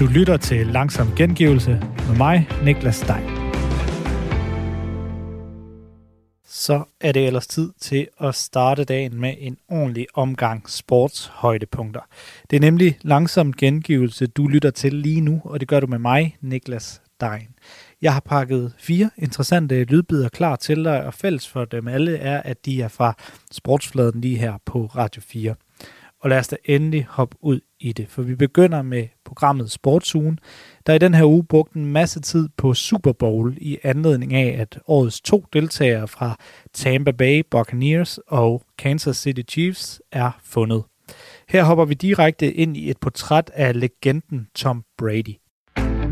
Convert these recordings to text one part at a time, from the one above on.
Du lytter til Langsom Gengivelse med mig, Niklas Stein. Så er det ellers tid til at starte dagen med en ordentlig omgang sportshøjdepunkter. Det er nemlig Langsom Gengivelse, du lytter til lige nu, og det gør du med mig, Niklas Stein. Jeg har pakket fire interessante lydbider klar til dig, og fælles for dem alle er, at de er fra sportsfladen lige her på Radio 4. Og lad os da endelig hoppe ud i det, for vi begynder med programmet Sportsugen, der i den her uge brugte en masse tid på Super Bowl i anledning af, at årets to deltagere fra Tampa Bay Buccaneers og Kansas City Chiefs er fundet. Her hopper vi direkte ind i et portræt af legenden Tom Brady.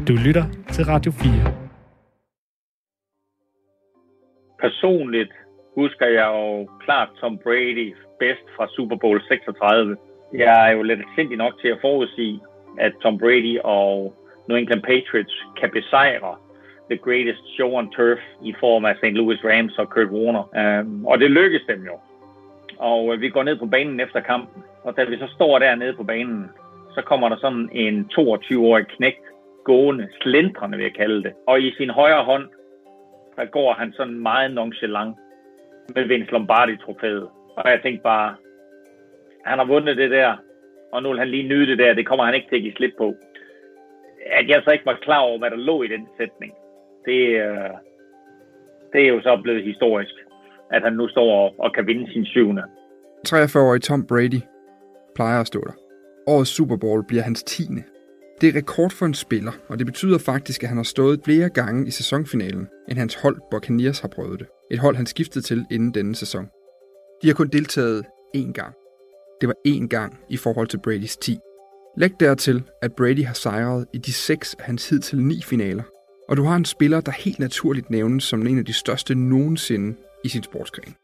Du lytter til Radio 4. Personligt husker jeg jo klart Tom Brady bedst fra Super Bowl 36. Jeg er jo lidt sindig nok til at forudsige, at Tom Brady og New England Patriots kan besejre the greatest show on turf i form af St. Louis Rams og Kurt Warner. Um, og det lykkedes dem jo. Og øh, vi går ned på banen efter kampen. Og da vi så står dernede på banen, så kommer der sådan en 22-årig knægt gående, slendrende vil jeg kalde det. Og i sin højre hånd, der går han sådan meget nonchalant med Vince Lombardi-trofæet. Og jeg tænkte bare, han har vundet det der, og nu vil han lige nyde det der, det kommer han ikke til at give slip på. At jeg så ikke var klar over, hvad der lå i den sætning, det, øh, det er jo så blevet historisk, at han nu står og kan vinde sin syvende. 43-årig Tom Brady plejer at stå der. Årets Super Bowl bliver hans tiende. Det er rekord for en spiller, og det betyder faktisk, at han har stået flere gange i sæsonfinalen, end hans hold Buccaneers har prøvet det. Et hold, han skiftede til inden denne sæson. De har kun deltaget én gang. Det var én gang i forhold til Bradys 10. Læg dertil, at Brady har sejret i de seks af hans hidtil ni finaler. Og du har en spiller, der helt naturligt nævnes som en af de største nogensinde i sin sportsgren.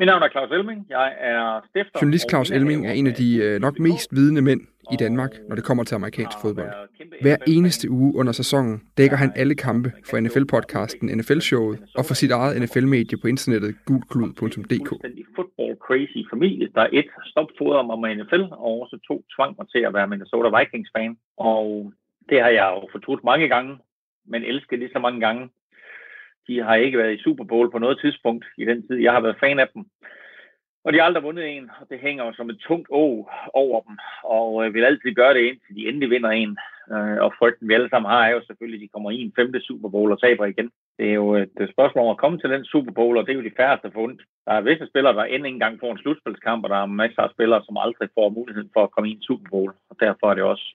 Mit navn er Claus Elming. Jeg er stifter... Journalist Claus Elming er en af de øh, nok mest vidende mænd i Danmark, når det kommer til amerikansk fodbold. Hver eneste uge under sæsonen dækker han alle kampe for NFL-podcasten NFL-showet og for sit eget NFL-medie på internettet gulklud.dk. football crazy familie, der et stopfodrer mig med NFL, og også to tvang mig til at være Minnesota Vikings-fan. Og det har jeg jo fortrudt mange gange, men elsket lige så mange gange. De har ikke været i Super Bowl på noget tidspunkt i den tid, jeg har været fan af dem. Og de har aldrig vundet en, og det hænger jo som et tungt å over dem, og øh, vil altid gøre det indtil de endelig vinder en. Øh, og frygten vi alle sammen har er jo selvfølgelig, at de kommer i en femte Super Bowl og taber igen. Det er jo et øh, spørgsmål om at komme til den Super Bowl, og det er jo de færreste fundet. Der er visse spillere, der endnu engang får en slutspilskamp, og der er masser af spillere, som aldrig får muligheden for at komme i en Super Bowl. Og derfor er det også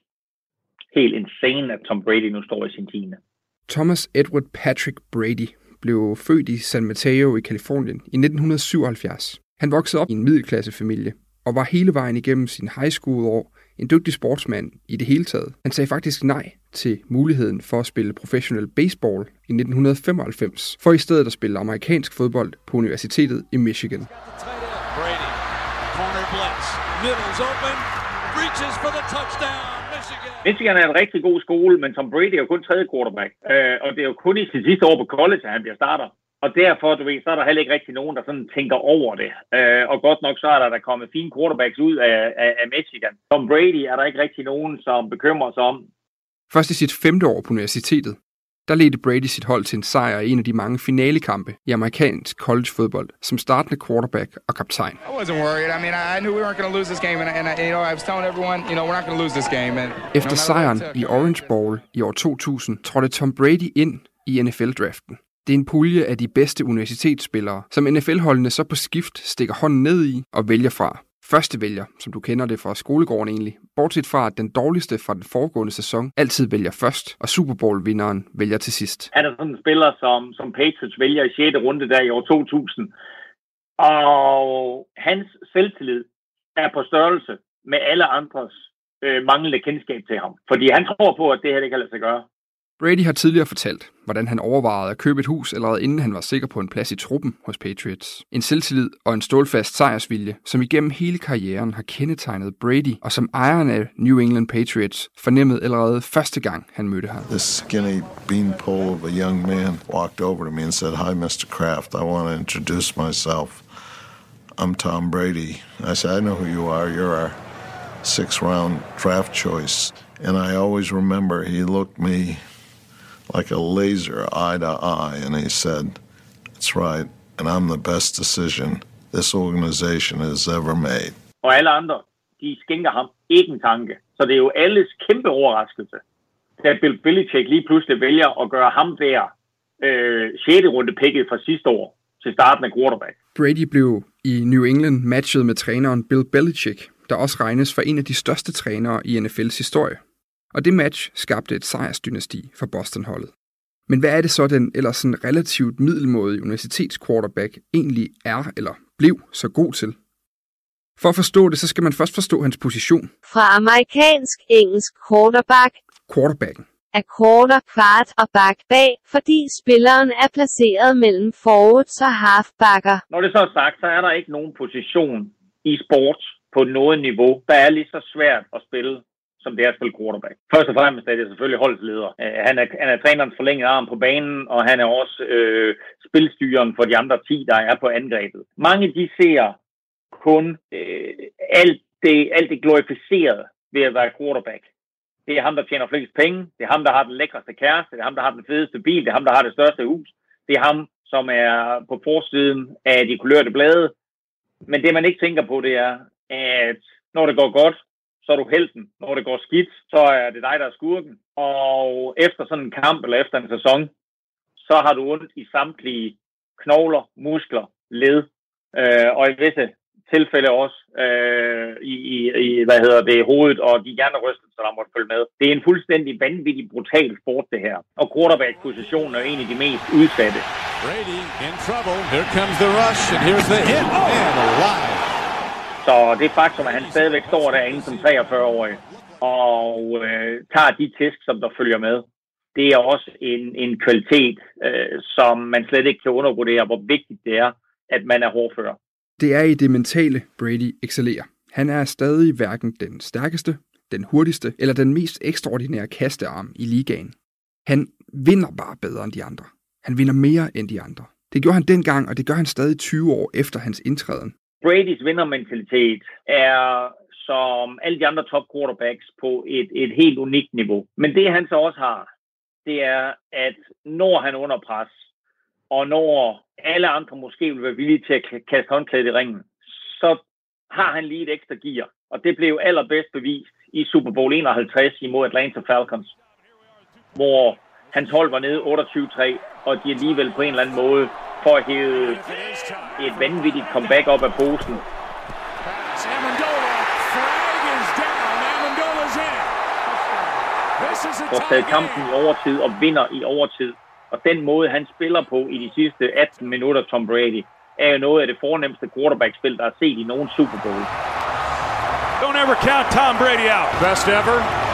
helt insane, at Tom Brady nu står i sin tiende. Thomas Edward Patrick Brady blev født i San Mateo i Kalifornien i 1977. Han voksede op i en middelklassefamilie og var hele vejen igennem sin high school år en dygtig sportsmand i det hele taget. Han sagde faktisk nej til muligheden for at spille professionel baseball i 1995, for i stedet at spille amerikansk fodbold på universitetet i Michigan. Brady, corner blitz, middle's open, reaches for the touchdown. Michigan. Er en rigtig god skole, men Tom Brady er jo kun tredje quarterback. Øh, og det er jo kun i sit sidste år på college, at han bliver starter. Og derfor, du ved, så er der heller ikke rigtig nogen, der sådan tænker over det. Øh, og godt nok, så er der, der kommet fine quarterbacks ud af, af, af Michigan. Tom Brady er der ikke rigtig nogen, som bekymrer sig om. Først i sit femte år på universitetet, der ledte Brady sit hold til en sejr i en af de mange finalekampe i amerikansk collegefodbold som startende quarterback og kaptajn. I wasn't worried. I mean, I knew we weren't going to lose this game, and, and you know, I was telling everyone, you know, we're not going to lose this game. And Efter sejren i Orange Bowl i år 2000 trådte Tom Brady ind i NFL-draften. Det er en pulje af de bedste universitetsspillere, som NFL-holdene så på skift stikker hånden ned i og vælger fra. Første vælger, som du kender det fra skolegården egentlig, bortset fra at den dårligste fra den foregående sæson altid vælger først, og Super Bowl-vinderen vælger til sidst. Er er sådan en spiller, som, som Patriots vælger i 6. runde der i år 2000. Og hans selvtillid er på størrelse med alle andres øh, manglende kendskab til ham. Fordi han tror på, at det her det kan lade sig gøre. Brady har tidligere fortalt, hvordan han overvejede at købe et hus allerede inden han var sikker på en plads i truppen hos Patriots. En selvtillid og en stålfast sejrsvilje, som igennem hele karrieren har kendetegnet Brady, og som ejeren af New England Patriots fornemmede allerede første gang han mødte ham. This skinny beanpole of a young man walked over to me and said, Hi, Mr. Kraft. I want to introduce myself. I'm Tom Brady. I said, I know who you are. You're our six round draft choice. And I always remember he looked me like a laser eye to eye and he said, That's right. And I'm the best decision this organization has ever made. Og alle andre, de skænker ham ikke en tanke. Så det er jo alles kæmpe overraskelse, da Bill Belichick lige pludselig vælger at gøre ham der øh, 6. runde picket fra sidste år til starten af quarterback. Brady blev i New England matchet med træneren Bill Belichick, der også regnes for en af de største trænere i NFL's historie. Og det match skabte et sejrsdynasti for Boston-holdet. Men hvad er det så, den ellers sådan relativt middelmådige universitetsquarterback egentlig er eller blev så god til? For at forstå det, så skal man først forstå hans position, Fra amerikansk engelsk quarterback quarterbacken. er quarter, kvart og back bag, fordi spilleren er placeret mellem forwards og halfbacker. Når det så er sagt, så er der ikke nogen position i sport på noget niveau, der er lige så svært at spille, som det er at spille quarterback. Først og fremmest er det selvfølgelig holdsleder. Øh, Han er, han er trænerens forlængede arm på banen, og han er også øh, spilstyren for de andre 10, der er på angrebet. Mange de ser kun øh, alt, det, alt det glorificerede ved at være quarterback. Det er ham, der tjener flest penge. Det er ham, der har den lækreste kæreste. Det er ham, der har den fedeste bil. Det er ham, der har det største hus. Det er ham, som er på forsiden af de kulørte blade. Men det, man ikke tænker på, det er, at når det går godt, så er du helten. Når det går skidt, så er det dig, der er skurken. Og efter sådan en kamp eller efter en sæson, så har du ondt i samtlige knogler, muskler, led, øh, og i visse tilfælde også øh, i, i, i, hvad hedder det, hovedet og de hjernerystelser, der måtte følge med. Det er en fuldstændig vanvittig brutal sport, det her. Og quarterback-positionen er en af de mest udsatte. Brady in trouble. Here comes the rush, and here's the hit. And alive. Så det faktum, at han stadigvæk står derinde som 43-årig og øh, tager de tæsk, som der følger med, det er også en, en kvalitet, øh, som man slet ikke kan undervurdere, hvor vigtigt det er, at man er hårdfører. Det er i det mentale, Brady excellerer. Han er stadig hverken den stærkeste, den hurtigste eller den mest ekstraordinære kastearm i ligaen. Han vinder bare bedre end de andre. Han vinder mere end de andre. Det gjorde han dengang, og det gør han stadig 20 år efter hans indtræden. Bradys vindermentalitet er som alle de andre top quarterbacks på et, et helt unikt niveau. Men det han så også har, det er, at når han er under pres, og når alle andre måske vil være villige til at kaste håndklædet i ringen, så har han lige et ekstra gear. Og det blev allerbedst bevist i Super Bowl 51 imod Atlanta Falcons, hvor hans hold var nede 28-3, og de alligevel på en eller anden måde får hævet et vanvittigt comeback op af posen. Får taget kampen i overtid og vinder i overtid. Og den måde, han spiller på i de sidste 18 minutter, Tom Brady, er jo noget af det fornemmeste quarterback-spil, der er set i nogen Super Bowl. Don't ever count Tom Brady out. Best ever.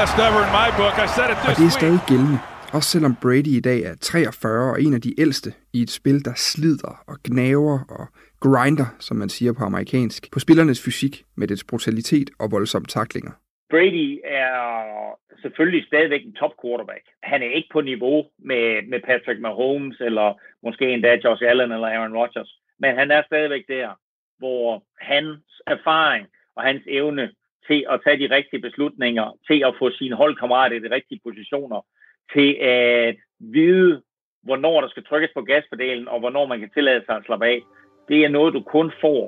Best ever in my book. I said it Og this det er stadig gældende. Også selvom Brady i dag er 43 og en af de ældste i et spil, der slider og gnaver og grinder, som man siger på amerikansk, på spillernes fysik med dets brutalitet og voldsomme taklinger. Brady er selvfølgelig stadigvæk en top quarterback. Han er ikke på niveau med, med Patrick Mahomes, eller måske endda Josh Allen eller Aaron Rodgers. Men han er stadigvæk der, hvor hans erfaring og hans evne til at tage de rigtige beslutninger, til at få sine holdkammerater i de rigtige positioner, til at vide, hvornår der skal trykkes på gaspedalen, og hvornår man kan tillade sig at slappe af. Det er noget, du kun får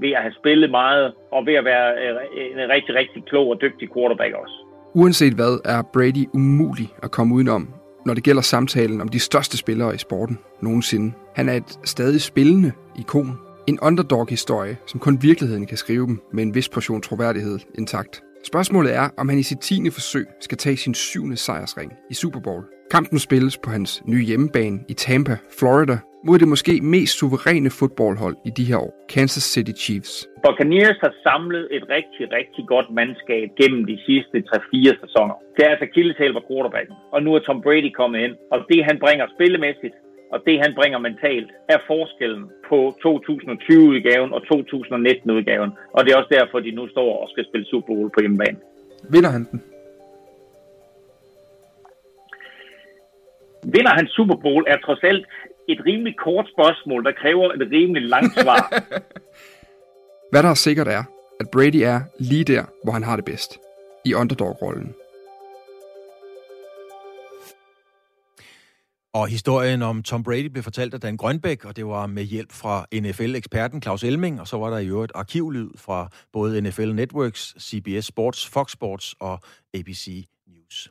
ved at have spillet meget, og ved at være øh, en rigtig, rigtig klog og dygtig quarterback også. Uanset hvad er Brady umulig at komme udenom, når det gælder samtalen om de største spillere i sporten nogensinde. Han er et stadig spillende ikon. En underdog-historie, som kun virkeligheden kan skrive dem med en vis portion troværdighed intakt. Spørgsmålet er, om han i sit tiende forsøg skal tage sin syvende sejrsring i Super Bowl. Kampen spilles på hans nye hjemmebane i Tampa, Florida, mod det måske mest suveræne fodboldhold i de her år, Kansas City Chiefs. Buccaneers har samlet et rigtig, rigtig godt mandskab gennem de sidste 3-4 sæsoner. Det er altså Kildesal var quarterbacken, og nu er Tom Brady kommet ind. Og det han bringer spillemæssigt, og det han bringer mentalt, er forskellen på 2020-udgaven og 2019-udgaven. Og det er også derfor, de nu står og skal spille Super Bowl på hjemmebane. Vinder han den? Vinder han Super Bowl er trods alt et rimelig kort spørgsmål, der kræver et rimelig langt svar. Hvad der er sikkert er, at Brady er lige der, hvor han har det bedst. I underdog-rollen. Og historien om Tom Brady blev fortalt af Dan Grønbæk, og det var med hjælp fra NFL-eksperten Claus Elming, og så var der i øvrigt arkivlyd fra både NFL Networks, CBS Sports, Fox Sports og ABC News.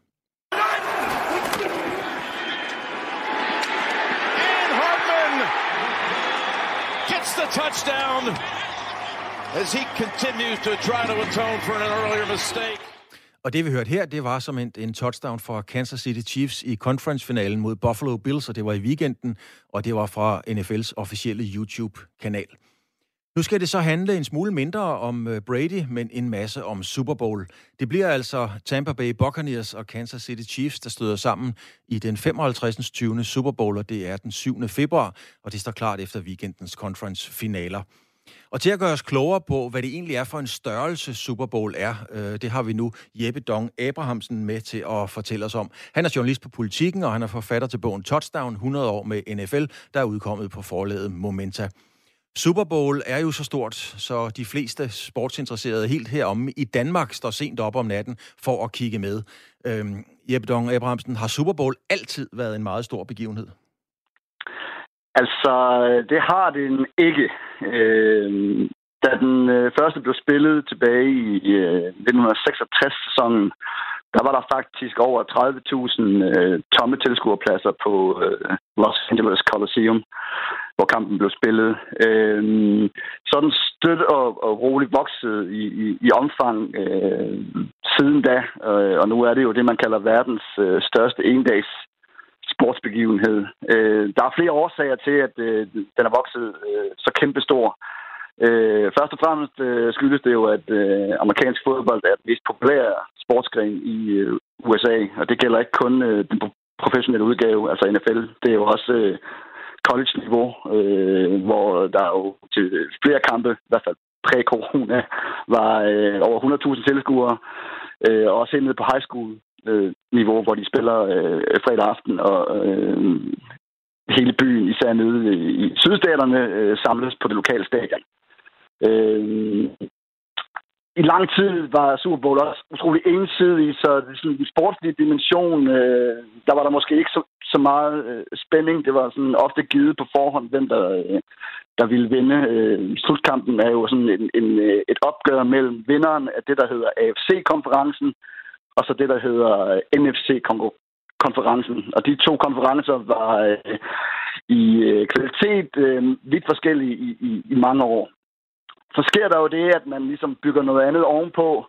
gets the touchdown as he continues to try to atone for an earlier mistake. Og det vi hørte her, det var som en, en touchdown fra Kansas City Chiefs i conference-finalen mod Buffalo Bills, og det var i weekenden, og det var fra NFL's officielle YouTube-kanal. Nu skal det så handle en smule mindre om øh, Brady, men en masse om Super Bowl. Det bliver altså Tampa Bay Buccaneers og Kansas City Chiefs, der støder sammen i den 55. 20. Super Bowl, og det er den 7. februar, og det står klart efter weekendens conference-finaler. Og til at gøre os klogere på, hvad det egentlig er for en størrelse Super Bowl er, øh, det har vi nu Jeppe Dong Abrahamsen med til at fortælle os om. Han er journalist på Politiken, og han er forfatter til bogen Touchdown 100 år med NFL, der er udkommet på forlaget Momenta. Super Bowl er jo så stort, så de fleste sportsinteresserede helt heromme i Danmark står sent op om natten for at kigge med. Øhm, Jeppe Dong Abrahamsen, har Super Bowl altid været en meget stor begivenhed? Altså, det har den ikke. Øh, da den øh, første blev spillet tilbage i øh, 1966-sæsonen, der var der faktisk over 30.000 øh, tomme tilskuerpladser på øh, Los Angeles Coliseum, hvor kampen blev spillet. Øh, sådan støt og, og roligt vokset i, i, i omfang øh, siden da, øh, og nu er det jo det, man kalder verdens øh, største endags sportsbegivenhed. Øh, der er flere årsager til, at øh, den er vokset øh, så kæmpestor. Øh, først og fremmest øh, skyldes det jo, at øh, amerikansk fodbold er den mest populære sportsgren i øh, USA, og det gælder ikke kun øh, den professionelle udgave, altså NFL. Det er jo også øh, college-niveau, øh, hvor der jo til flere kampe, i hvert fald præ-corona, var øh, over 100.000 tilskuere, øh, og også nede på high school øh, niveau, hvor de spiller øh, fredag aften, og øh, hele byen, især nede i sydstaterne, øh, samles på det lokale stadion. Øh, I lang tid var Super Bowl også utrolig ensidig, så sådan en sportslig dimension, øh, der var der måske ikke så, så meget øh, spænding. Det var sådan ofte givet på forhånd, hvem der, øh, der ville vinde. Øh, slutkampen er jo sådan en, en, øh, et opgør mellem vinderen af det, der hedder AFC-konferencen, og så det, der hedder øh, NFC-konferencen. Og de to konferencer var øh, i øh, kvalitet øh, vidt forskellige i, i, i mange år. Så sker der jo det, at man ligesom bygger noget andet ovenpå.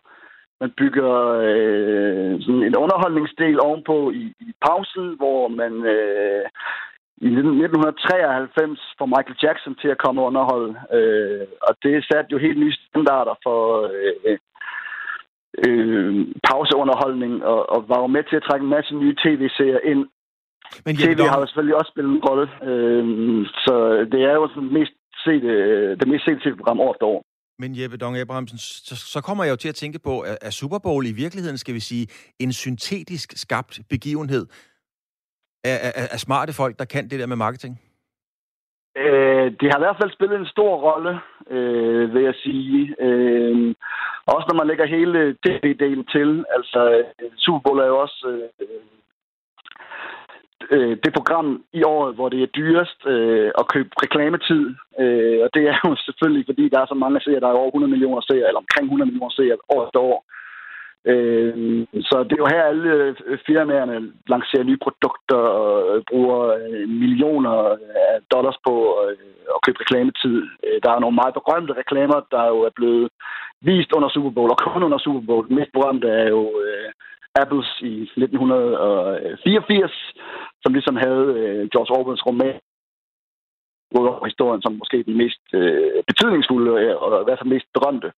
Man bygger øh, sådan en underholdningsdel ovenpå i, i pausen, hvor man øh, i 1993 får Michael Jackson til at komme og underholde. Øh, og det satte jo helt nye standarder for, øh, øh, pauseunderholdning, og, og var jo med til at trække en masse nye tv-serier ind. Men TV har jo selvfølgelig også spillet en rolle, øh, så det er jo sådan mest set, øh, det mest set tv-program år efter år. Men Jeppe Dong Abrahamsen, så, så kommer jeg jo til at tænke på, at, at Super Bowl i virkeligheden, skal vi sige, en syntetisk skabt begivenhed af, af, af smarte folk, der kan det der med marketing? Øh, det har i hvert fald spillet en stor rolle, øh, vil jeg sige. Øh, også når man lægger hele tv-delen til. Altså, øh, Super Bowl er jo også øh, øh, det program i året, hvor det er dyrest øh, at købe reklametid. Øh, og det er jo selvfølgelig, fordi der er så mange serier, der er over 100 millioner serier, eller omkring 100 millioner serier år efter år. Øh, så det er jo her, alle øh, firmaerne lancerer nye produkter og øh, bruger øh, millioner af dollars på at købe reklametid. Der er nogle meget berømte reklamer, der jo er blevet vist under Super Bowl, og kun under Super Bowl. Den mest berømte er jo Apples i 1984, som ligesom havde George Orwells roman ud over historien som måske den mest øh, betydningsfulde øh, og i hvert fald mest berømte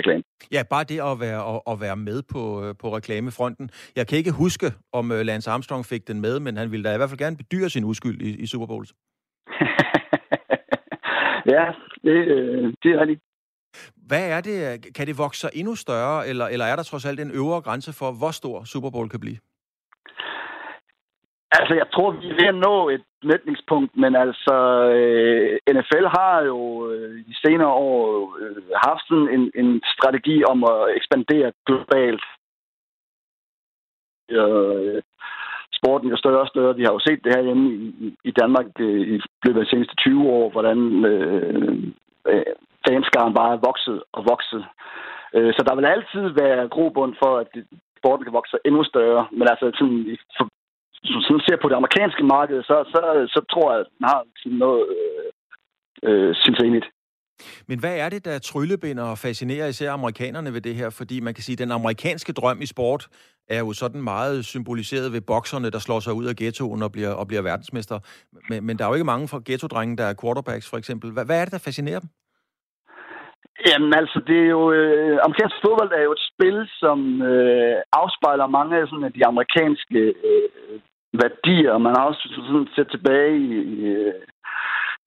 reklame. Ja, bare det at være, at, at være med på, øh, på reklamefronten. Jeg kan ikke huske, om øh, Lance Armstrong fik den med, men han ville da i hvert fald gerne bedyre sin uskyld i, i Super Bowl. ja, det, det er rigtigt. Hvad er det? Kan det vokse sig endnu større, eller, eller er der trods alt en øvre grænse for, hvor stor Super Bowl kan blive? Altså, jeg tror, vi er ved at nå et mætningspunkt, men altså, øh, NFL har jo øh, de senere år øh, haft sådan en, en strategi om at ekspandere globalt. Øh, sporten er større og større. Vi har jo set det her hjemme i, i Danmark øh, i løbet af de seneste 20 år, hvordan øh, øh, fanskaren bare er vokset og vokset. Øh, så der vil altid være grobund for, at sporten kan vokse endnu større. Men altså, sådan, i for, sådan ser på det amerikanske marked, så, så, så tror jeg, at den har sådan noget øh, øh, sindssygt. Men hvad er det, der tryllebinder og fascinerer især amerikanerne ved det her? Fordi man kan sige, at den amerikanske drøm i sport er jo sådan meget symboliseret ved bokserne, der slår sig ud af ghettoen og bliver, og bliver verdensmester. Men, men der er jo ikke mange fra ghetto-drenge, der er quarterbacks, for eksempel. Hvad, hvad er det, der fascinerer dem? Jamen altså, det er jo... Øh, amerikansk fodbold er jo et spil, som øh, afspejler mange af, sådan, de amerikanske øh, værdier. Man har også sådan set tilbage i, i,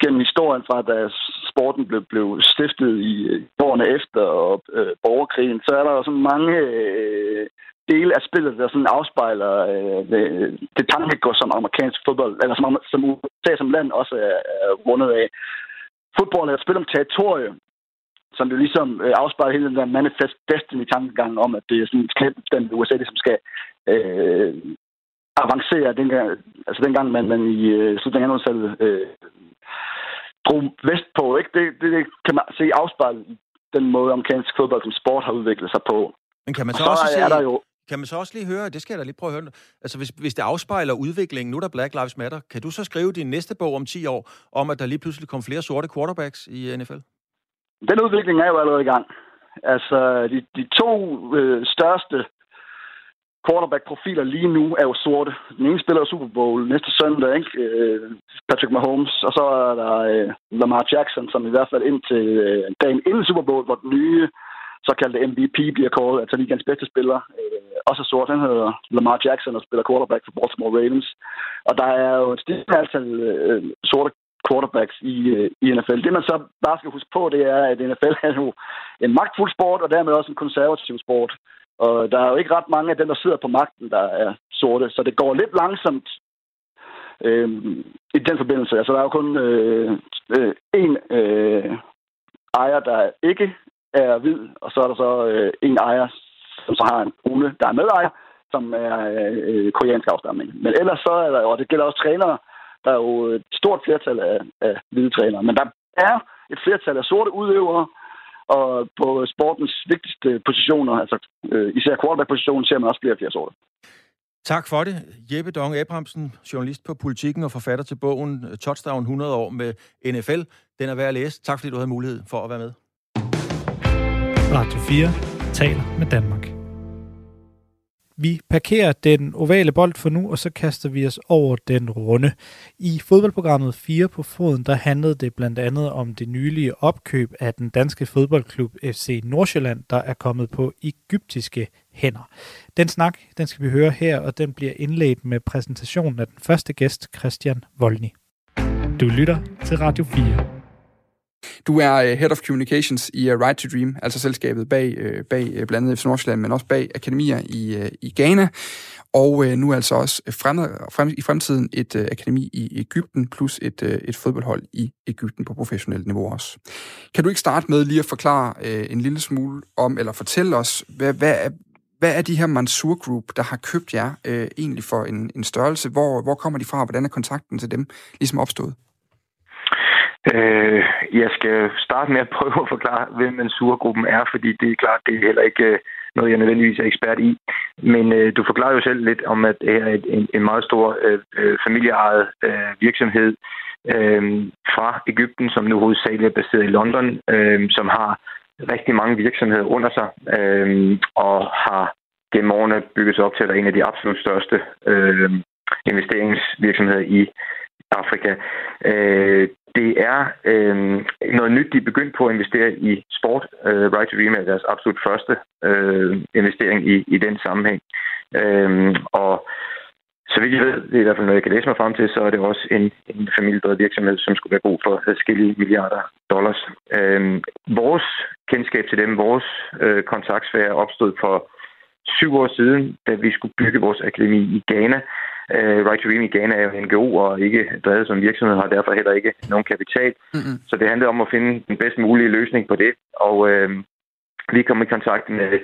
gennem historien fra, da sporten blev, blev stiftet i årene efter og øh, borgerkrigen, så er der jo sådan mange øh, dele af spillet, der sådan afspejler øh, det, det tankegods, som amerikansk fodbold, eller som, som USA som land også er, er rundet af. Fodbold er et spil om territorium, som jo ligesom øh, afspejler hele den der manifest destiny-tankegang om, at det er sådan et kæmpe USA, det som ligesom skal øh, avancere dengang, altså dengang man, man i øh, slutningen af 1800 øh, drog vestpå. Ikke? Det, det, det kan man se afspejlet i den måde, amerikansk fodbold som sport har udviklet sig på. Men kan man så, så også se, der jo... Kan man så også lige høre, det skal jeg da lige prøve at høre, altså hvis, hvis det afspejler udviklingen, nu er der Black Lives Matter, kan du så skrive din næste bog om 10 år, om at der lige pludselig kom flere sorte quarterbacks i NFL? Den udvikling er jo allerede i gang. Altså, de, de to øh, største quarterback-profiler lige nu er jo sorte. Den ene spiller Super Bowl næste søndag, ikke? Øh, Patrick Mahomes, og så er der øh, Lamar Jackson, som i hvert fald indtil øh, dagen inden Super Bowl, hvor den nye såkaldte MVP bliver kåret, altså ligands bedste spiller, øh, også er sort. Han hedder Lamar Jackson og spiller quarterback for Baltimore Ravens. Og der er jo et stigende antal øh, sorte quarterbacks i, øh, i NFL. Det man så bare skal huske på, det er, at NFL er jo en magtfuld sport, og dermed også en konservativ sport. Og der er jo ikke ret mange af dem, der sidder på magten, der er sorte. Så det går lidt langsomt øh, i den forbindelse. Altså, der er jo kun øh, øh, en øh, ejer, der ikke er hvid, og så er der så øh, en ejer, som så har en brune, der er medejer, som er øh, koreansk afstamning. Men ellers så er der jo, og det gælder også trænere, der er jo et stort flertal af, af hvide trænere. Men der er et flertal af sorte udøvere, og på sportens vigtigste positioner, altså øh, især quarterback-positionen, ser man også flere og flere sorte. Tak for det. Jeppe Dong Abrahamsen, journalist på Politikken og forfatter til bogen Touchdown 100 år med NFL. Den er værd at læse. Tak fordi du havde mulighed for at være med. Radio 4 taler med Danmark. Vi parkerer den ovale bold for nu, og så kaster vi os over den runde. I fodboldprogrammet 4 på foden, der handlede det blandt andet om det nylige opkøb af den danske fodboldklub FC Nordsjælland, der er kommet på egyptiske hænder. Den snak, den skal vi høre her, og den bliver indledt med præsentationen af den første gæst, Christian Volny. Du lytter til Radio 4. Du er øh, Head of Communications i øh, uh, Right to Dream, altså selskabet bag, øh, bag uh, blandt andet FC Nordsjælland, men også bag akademier i, i Ghana, og nu altså også fremad, frem, i fremtiden et akademi i Ægypten, plus et, et fodboldhold i Ægypten på professionelt niveau også. Kan du ikke starte med lige at forklare en lille smule om, eller fortælle os, hvad, hvad, er, hvad er de her Mansour Group, der har købt jer egentlig for en, en størrelse? Hvor, hvor kommer de fra? Hvordan er kontakten til dem ligesom opstået? Øh, jeg skal starte med at prøve at forklare, hvem Mansour-gruppen er, fordi det er klart, det er heller ikke øh, noget, jeg nødvendigvis er ekspert i. Men øh, du forklarer jo selv lidt om, at det er en, en meget stor øh, øh, familieejet øh, virksomhed øh, fra Ægypten, som nu hovedsageligt er baseret i London, øh, som har rigtig mange virksomheder under sig, øh, og har gennem årene bygget sig op til at være en af de absolut største øh, investeringsvirksomheder i Afrika. Øh, det er øh, noget nyt, de er begyndt på at investere i sport. Øh, right to Dream er deres absolut første øh, investering i, i den sammenhæng. Øh, og så vidt jeg ved, det er i hvert fald noget, jeg kan læse mig frem til, så er det også en, en familiedrevet virksomhed, som skulle være god for adskillige milliarder dollars. Øh, vores kendskab til dem, vores øh, kontaktsfære opstod for syv år siden, da vi skulle bygge vores akademi i Ghana, Øh, right to Dream i Ghana er jo en NGO og ikke drevet som virksomhed, har derfor heller ikke nogen kapital. Mm-hmm. Så det handlede om at finde den bedst mulige løsning på det. Og øh, vi kom i kontakt med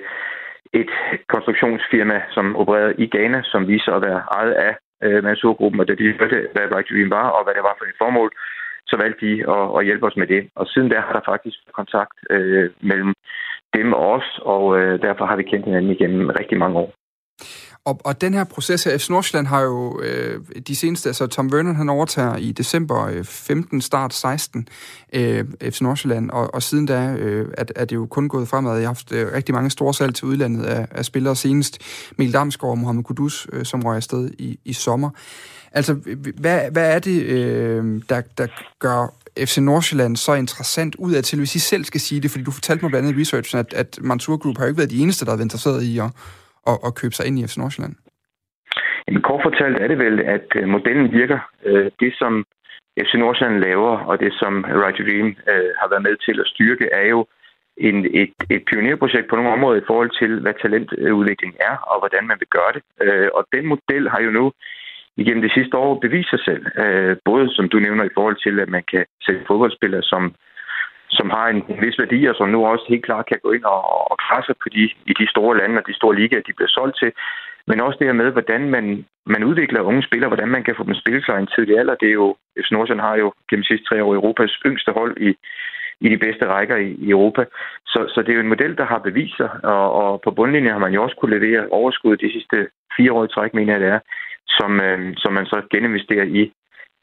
et konstruktionsfirma, som opererede i Ghana, som viser at være ejet af øh, Mansour-gruppen, og da de hørte, hvad Right to Dream var, og hvad det var for et formål, så valgte de at, at hjælpe os med det. Og siden der har der faktisk kontakt øh, mellem dem og os, og øh, derfor har vi kendt hinanden igennem rigtig mange år. Og, og den her proces her, FC Nordsjælland har jo øh, de seneste, altså Tom Vernon han overtager i december øh, 15, start 16, øh, FC Nordsjælland, og, og siden da øh, er, er det jo kun gået fremad. Jeg har haft øh, rigtig mange store salg til udlandet af, af spillere senest. Mikkel Damsgaard og Mohamed Kudus, øh, som røg afsted i, i sommer. Altså, hvad, hvad er det, øh, der, der gør FC Nordsjælland så interessant ud af til, hvis I selv skal sige det? Fordi du fortalte mig blandt andet i researchen, at, at Mansour Group har jo ikke været de eneste, der har været interesseret i at, at, at købe sig ind i FC Nordsjælland. Jamen, kort fortalt er det vel, at øh, modellen virker. Øh, det, som FC Nordsjælland laver, og det, som Right to Dream har været med til at styrke, er jo en, et, et pionerprojekt på nogle områder i forhold til, hvad talentudvikling er, og hvordan man vil gøre det. Øh, og den model har jo nu igennem det sidste år bevist sig selv. Øh, både, som du nævner, i forhold til, at man kan sætte fodboldspillere, som som har en, en vis værdi, og som nu også helt klart kan gå ind og, og krasse på de, i de store lande og de store ligaer, de bliver solgt til. Men også det her med, hvordan man, man udvikler unge spillere, hvordan man kan få dem spillet sig i en tidlig alder. Det er jo, FC Nordsjælland har jo gennem de sidste tre år Europas yngste hold i, i de bedste rækker i, i Europa. Så, så det er jo en model, der har beviser, og, og på bundlinjen har man jo også kunne levere overskud de sidste fire år i træk, mener jeg det er, som, øh, som man så geninvesterer i,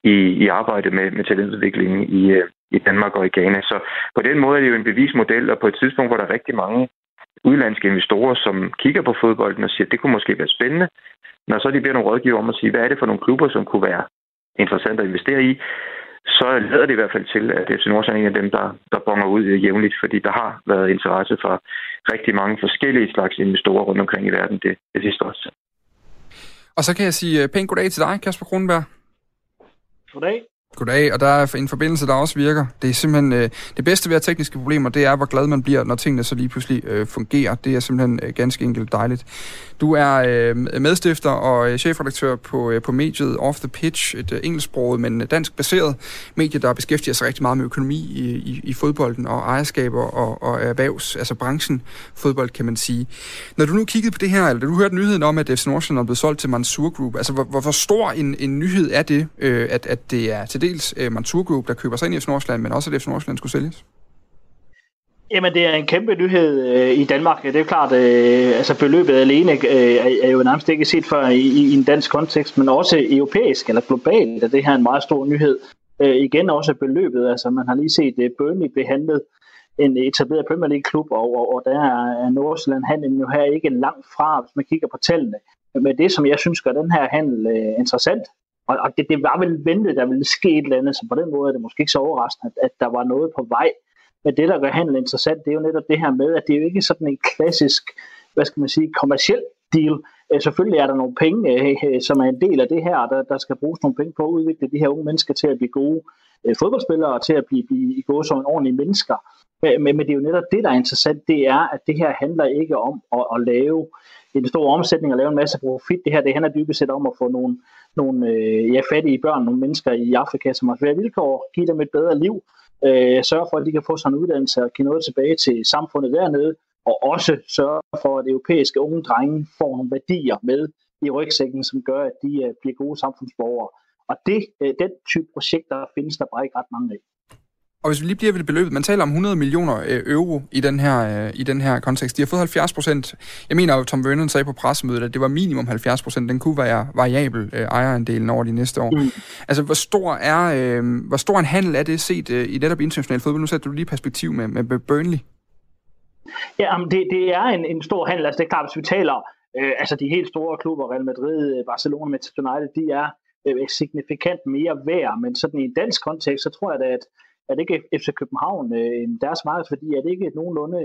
i, i arbejdet med, med talentudviklingen i, øh, i Danmark og i Ghana. Så på den måde er det jo en bevismodel, og på et tidspunkt, hvor der er rigtig mange udlandske investorer, som kigger på fodbolden og siger, at det kunne måske være spændende, når så de bliver nogle rådgiver om at sige, hvad er det for nogle klubber, som kunne være interessant at investere i, så lader det i hvert fald til, at FC Nordsjælland er en af dem, der, der bonger ud øh, jævnligt, fordi der har været interesse fra rigtig mange forskellige slags investorer rundt omkring i verden det, det sidste år. Og så kan jeg sige øh, pænt goddag til dig, Kasper Kronenberg. Goddag. Goddag, og der er en forbindelse, der også virker. Det er simpelthen øh, det bedste ved at tekniske problemer, det er, hvor glad man bliver, når tingene så lige pludselig øh, fungerer. Det er simpelthen øh, ganske enkelt dejligt. Du er øh, medstifter og øh, chefredaktør på, øh, på mediet Off the Pitch, et øh, engelsksproget, men øh, dansk baseret medie, der beskæftiger sig rigtig meget med økonomi i, i, i fodbolden og ejerskaber og, og erhvervs, altså branchen fodbold, kan man sige. Når du nu kiggede på det her, eller du hørte nyheden om, at FC Nordsjælland er blevet solgt til Mansour Group, altså hvor, hvor, hvor stor en, en nyhed er det, øh, at, at det er til dels øh, Mantur Group, der køber sig ind i FC Nordsjælland, men også at FC Nordsjælland skulle sælges? Jamen, det er en kæmpe nyhed øh, i Danmark. Det er klart, øh, altså beløbet alene øh, er jo nærmest ikke set før i, i en dansk kontekst, men også europæisk eller globalt er det her en meget stor nyhed. Øh, igen også beløbet, altså man har lige set øh, Burnley behandlet en etableret Premier League-klub, og, og, og der er Nordsjælland handlen jo her ikke langt fra, hvis man kigger på tallene. Men det, som jeg synes gør den her handel øh, interessant, og, og det, det var vel ventet, der ville ske et eller andet, så på den måde er det måske ikke så overraskende, at, at der var noget på vej. Men det, der gør handel interessant, det er jo netop det her med, at det er jo ikke sådan en klassisk, hvad skal man sige, kommersiel deal. Øh, selvfølgelig er der nogle penge, øh, øh som er en del af det her, der, der skal bruges nogle penge på at udvikle de her unge mennesker til at blive gode øh, fodboldspillere og til at blive, blive i gode som ordentlige mennesker. Øh, men, men det er jo netop det, der er interessant, det er, at det her handler ikke om at, at lave en stor omsætning og lave en masse profit. Det her det handler dybest set om at få nogle, nogle øh, ja, fattige børn, nogle mennesker i Afrika, som har svære vilkår, give dem et bedre liv, øh, sørge for, at de kan få sådan en uddannelse og give noget tilbage til samfundet dernede, og også sørge for, at europæiske unge drenge får nogle værdier med i rygsækken, som gør, at de øh, bliver gode samfundsborgere. Og det, øh, den type projekter findes der bare ikke ret mange af. Og hvis vi lige bliver ved beløbet, man taler om 100 millioner øh, euro i den her, øh, i den her kontekst. De har fået 70 procent. Jeg mener at Tom Vernon sagde på pressemødet, at det var minimum 70 procent. Den kunne være variabel øh, ejerandelen over de næste år. Mm. Altså, hvor stor, er, øh, hvor stor en handel er det set øh, i netop international fodbold? Nu sætter du lige perspektiv med, med Burnley. Ja, det, det er en, en stor handel. Altså, det er klart, hvis vi taler øh, altså de helt store klubber, Real Madrid, Barcelona, Manchester United, de er øh, signifikant mere værd, men sådan i en dansk kontekst, så tror jeg da, at er det ikke FC København, øh, deres markedsværdi, er det ikke nogenlunde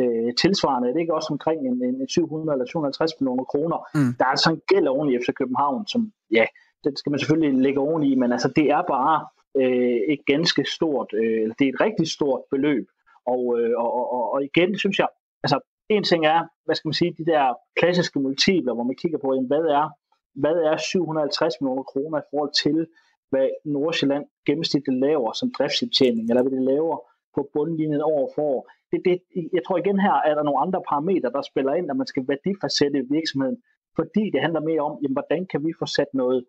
øh, tilsvarende, er det ikke også omkring en, en 700 eller 750 millioner kroner. Mm. Der er altså en gæld oven i FC København, som ja, det skal man selvfølgelig lægge oven i, men altså det er bare øh, et ganske stort, øh, det er et rigtig stort beløb. Og, øh, og, og, og igen synes jeg, altså en ting er, hvad skal man sige, de der klassiske multipler, hvor man kigger på, jamen, hvad er hvad er 750 millioner kroner i forhold til, hvad Nordsjælland gennemsnitligt laver som driftsindtjening, eller hvad det laver på bundlinjen over for år. Det, det, jeg tror igen her, er der nogle andre parametre, der spiller ind, når man skal værdifastsætte virksomheden, fordi det handler mere om, jamen, hvordan kan vi få sat noget,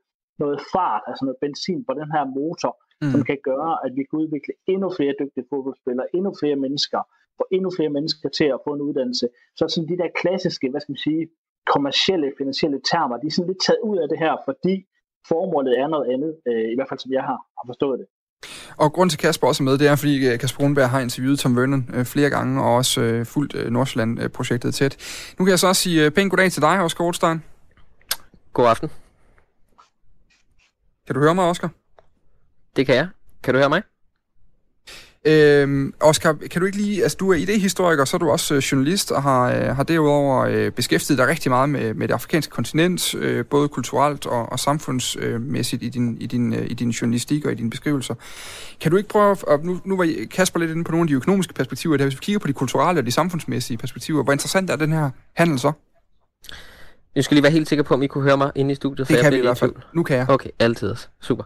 noget fart, altså noget benzin på den her motor, mm. som kan gøre, at vi kan udvikle endnu flere dygtige fodboldspillere, endnu flere mennesker, få endnu flere mennesker til at få en uddannelse. Så sådan de der klassiske, hvad skal man sige, kommercielle, finansielle termer, de er sådan lidt taget ud af det her, fordi formålet er noget andet, øh, i hvert fald som jeg har, har forstået det. Og grund til Kasper også er med, det er, fordi øh, Kasper Brunberg har interviewet Tom Vernon øh, flere gange, og også øh, fulgt øh, Nordsjælland-projektet tæt. Nu kan jeg så også sige øh, pænt goddag til dig, Oscar Rothstein. God aften. Kan du høre mig, Oscar? Det kan jeg. Kan du høre mig? Øhm, Oscar, kan du ikke lige, altså du er idehistoriker, så er du også øh, journalist og har, øh, har derudover øh, beskæftiget dig rigtig meget med, med det afrikanske kontinent, øh, både kulturelt og, og samfundsmæssigt i din, i, din, øh, i din journalistik og i dine beskrivelser. Kan du ikke prøve, at, nu, nu var Kasper lidt inde på nogle af de økonomiske perspektiver, der hvis vi kigger på de kulturelle og de samfundsmæssige perspektiver, hvor interessant er den her handel så? Jeg skal lige være helt sikker på, om I kunne høre mig inde i studiet. Det kan vi i hvert fald. Nu kan jeg. Okay, altid. Super.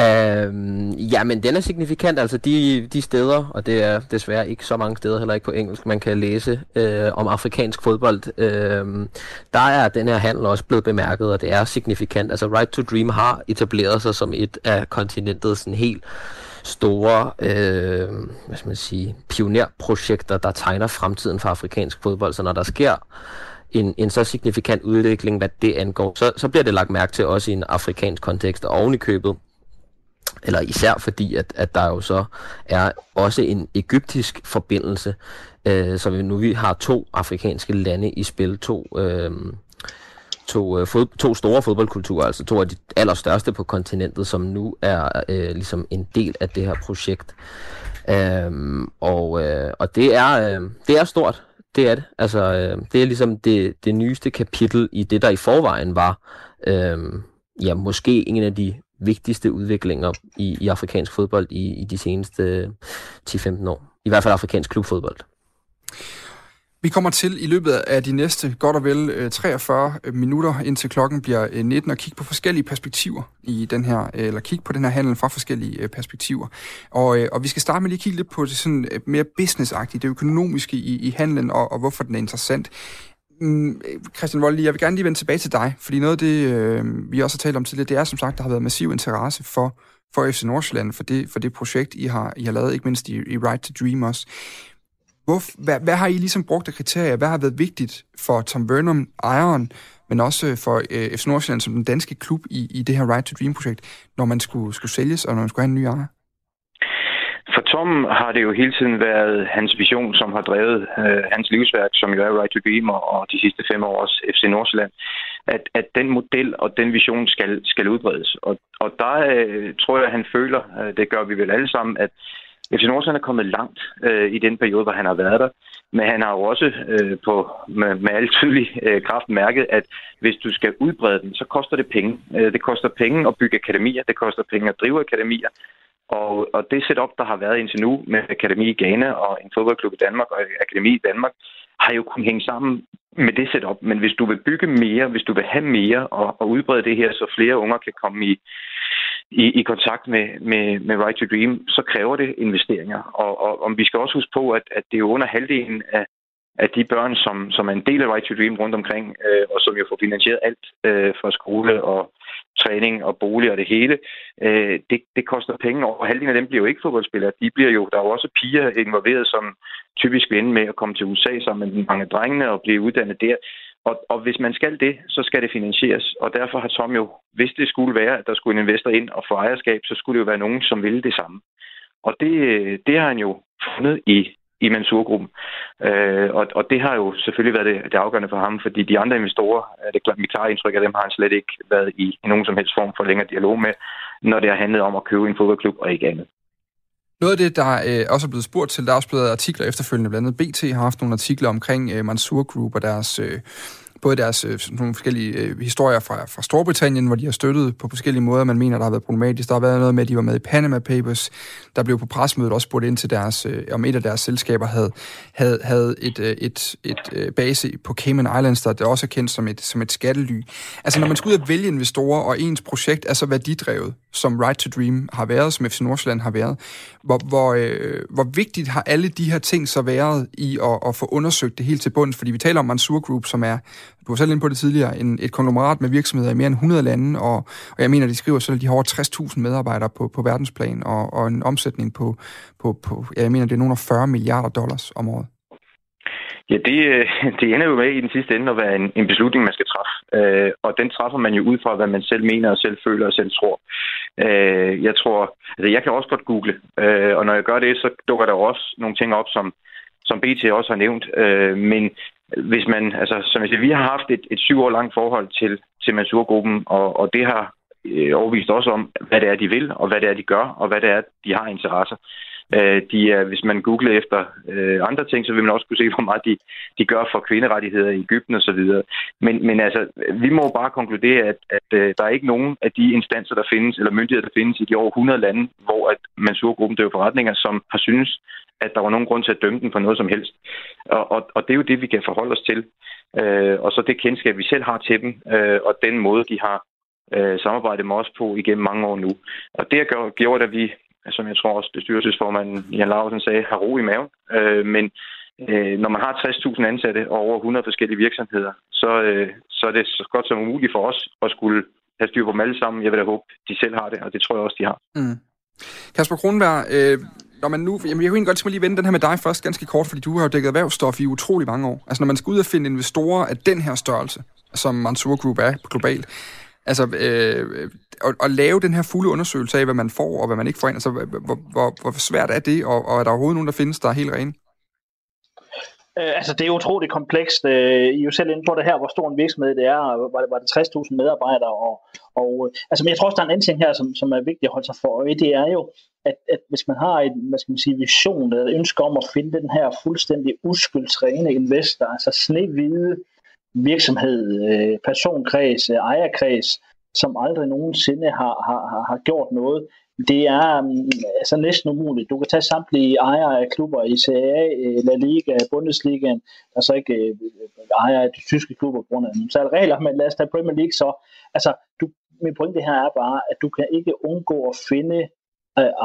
Øhm, ja, men den er signifikant. Altså de, de steder, og det er desværre ikke så mange steder, heller ikke på engelsk, man kan læse øh, om afrikansk fodbold. Øh, der er den her handel også blevet bemærket, og det er signifikant. Altså Right to Dream har etableret sig som et af kontinentets sådan helt store øh, hvad skal man sige, pionerprojekter, der tegner fremtiden for afrikansk fodbold. Så når der sker en, en så signifikant udvikling, hvad det angår, så, så bliver det lagt mærke til også i en afrikansk kontekst, og oven i købet eller især fordi, at, at der jo så er også en egyptisk forbindelse, øh, så vi nu vi har to afrikanske lande i spil, to, øh, to, øh, fod, to store fodboldkulturer, altså to af de allerstørste på kontinentet, som nu er øh, ligesom en del af det her projekt. Øh, og, øh, og det er, øh, det er stort, det er det. Altså, øh, det er ligesom det, det nyeste kapitel i det, der i forvejen var, øh, ja, måske en af de vigtigste udviklinger i, i afrikansk fodbold i, i de seneste øh, 10-15 år. I hvert fald afrikansk klubfodbold. Vi kommer til i løbet af de næste godt og vel øh, 43 øh, minutter, indtil klokken bliver 19, og kigge på forskellige perspektiver i den her, eller kigge på den her handel fra forskellige perspektiver. Og, og vi skal starte med lige at kigge lidt på det sådan mere businessagtige, det økonomiske i, i handlen, og, og hvorfor den er interessant. Mm, Christian Vold, jeg vil gerne lige vende tilbage til dig, fordi noget af det, øh, vi også har talt om tidligere, det er som sagt, der har været massiv interesse for, for FC Nordsjælland, for det, for det projekt, I har, I har lavet, ikke mindst i, i Right to Dream også. Hvor, hvad, hvad har I ligesom brugt af kriterier? Hvad har været vigtigt for Tom Burnham, ejeren, men også for øh, FC Nordsjælland som den danske klub i, i det her Right to Dream-projekt, når man skulle, skulle sælges, og når man skulle have en ny ejer? For Tom har det jo hele tiden været hans vision, som har drevet øh, hans livsværk, som jo er Right to Dream og de sidste fem års FC Nordsjælland, at, at den model og den vision skal, skal udbredes. Og, og der øh, tror jeg, at han føler, øh, det gør vi vel alle sammen, at FC Nordsjælland er kommet langt øh, i den periode, hvor han har været der. Men han har jo også øh, på, med, med al tydelig øh, kraft mærket, at hvis du skal udbrede den, så koster det penge. Øh, det koster penge at bygge akademier, det koster penge at drive akademier, og, og det setup, der har været indtil nu med Akademi i Ghana og en fodboldklub i Danmark og Akademi i Danmark, har jo kunnet hænge sammen med det setup. Men hvis du vil bygge mere, hvis du vil have mere og, og udbrede det her, så flere unger kan komme i, i, i kontakt med, med, med Right to Dream, så kræver det investeringer. Og, og, og vi skal også huske på, at, at det er under halvdelen af, af de børn, som, som er en del af Right to Dream rundt omkring, øh, og som jo får finansieret alt øh, fra skole og træning og bolig og det hele, øh, det, det koster penge, og halvdelen af dem bliver jo ikke fodboldspillere. De bliver jo, der er jo også piger involveret, som typisk vil ende med at komme til USA sammen med mange drengene og blive uddannet der. Og, og hvis man skal det, så skal det finansieres. Og derfor har Tom jo, hvis det skulle være, at der skulle en investor ind og få ejerskab, så skulle det jo være nogen, som ville det samme. Og det, det har han jo fundet i i Mansurgruppen. Øh, og, og det har jo selvfølgelig været det, det afgørende for ham, fordi de andre investorer, øh, det er mit klare indtryk af dem, har han slet ikke været i, i nogen som helst form for længere dialog med, når det har handlet om at købe en fodboldklub og ikke andet. Noget af det, der øh, også er blevet spurgt til, der er også blevet artikler efterfølgende, blandt andet BT har haft nogle artikler omkring øh, Mansur Group og deres øh, både deres øh, nogle forskellige øh, historier fra, fra Storbritannien, hvor de har støttet på forskellige måder, man mener, der har været problematisk. Der har været noget med, at de var med i Panama Papers. Der blev på presmødet også spurgt ind til deres, øh, om et af deres selskaber havde, havde, havde et, øh, et, et, øh, base på Cayman Islands, der også er kendt som et, som et skattely. Altså når man skal ud og vælge investorer, og ens projekt er så værdidrevet, som Right to Dream har været, som FC Nordsjælland har været, hvor, hvor, øh, hvor vigtigt har alle de her ting så været i at, at få undersøgt det helt til bunds? Fordi vi taler om Mansour Group, som er, du var selv inde på det tidligere, en, et konglomerat med virksomheder i mere end 100 lande, og, og jeg mener, de skriver selv, at de har over 60.000 medarbejdere på, på verdensplan, og, og en omsætning på, på, på, ja, jeg mener, det er nogle af 40 milliarder dollars om året. Ja, det, øh, det ender jo med i den sidste ende at være en, en beslutning, man skal træffe. Øh, og den træffer man jo ud fra, hvad man selv mener og selv føler og selv tror. Øh, jeg tror, altså jeg kan også godt google, øh, og når jeg gør det, så dukker der også nogle ting op, som, som BT også har nævnt. Øh, men hvis man, altså som jeg siger, vi har haft et, et syv år langt forhold til, til Mansurgruppen, og, og det har øh, overvist også om, hvad det er, de vil, og hvad det er, de gør, og hvad det er, de har interesser. Øh, de er, hvis man googler efter øh, andre ting, så vil man også kunne se, hvor meget de, de gør for kvinderettigheder i Ægypten osv. Men, men altså, vi må bare konkludere, at, at øh, der er ikke nogen af de instanser, der findes, eller myndigheder, der findes i de over 100 lande, hvor at Mansur-gruppen døver forretninger, som har synes, at der var nogen grund til at dømme den for noget som helst. Og, og, og det er jo det, vi kan forholde os til. Øh, og så det kendskab, vi selv har til dem, øh, og den måde, de har øh, samarbejdet med os på igennem mange år nu. Og det har gjort, at vi som jeg tror også bestyrelsesformanden Jan Larsen sagde, har ro i maven. Øh, men øh, når man har 60.000 ansatte og over 100 forskellige virksomheder, så, øh, så er det så godt som umuligt for os at skulle have styr på dem alle sammen. Jeg vil da håbe, de selv har det, og det tror jeg også, de har. Mm. Kasper Kronberg, øh, når man nu, jamen jeg kunne godt tænke lige vende den her med dig først ganske kort, fordi du har jo dækket erhvervsstof i utrolig mange år. Altså når man skal ud og finde investorer af den her størrelse, som Mansour Group er globalt, altså øh, at, at lave den her fulde undersøgelse af, hvad man får og hvad man ikke får ind, altså hvor, hvor, hvor svært er det, og, og er der overhovedet nogen, der findes, der er helt rene? Øh, altså, det er utroligt komplekst. Øh, I er jo selv inde på det her, hvor stor en virksomhed det er. Var det, var det 60.000 medarbejdere? Og, og, øh, altså, men jeg tror også, der er en anden ting her, som, som er vigtigt at holde sig for øje. Det er jo, at, at hvis man har en hvad skal man sige, vision eller et ønske om at finde den her fuldstændig uskyldsrene investor, altså snehvide virksomhed, øh, personkreds, øh, ejerkreds, som aldrig nogensinde har, har, har gjort noget, det er um, altså næsten umuligt. Du kan tage samtlige ejere af klubber i CAA, øh, La Liga, Bundesligaen, der så ikke øh, uh, ejer af de tyske klubber på grund af nogle særlige regler, men lad os tage Premier League så. Altså, du, min pointe her er bare, at du kan ikke undgå at finde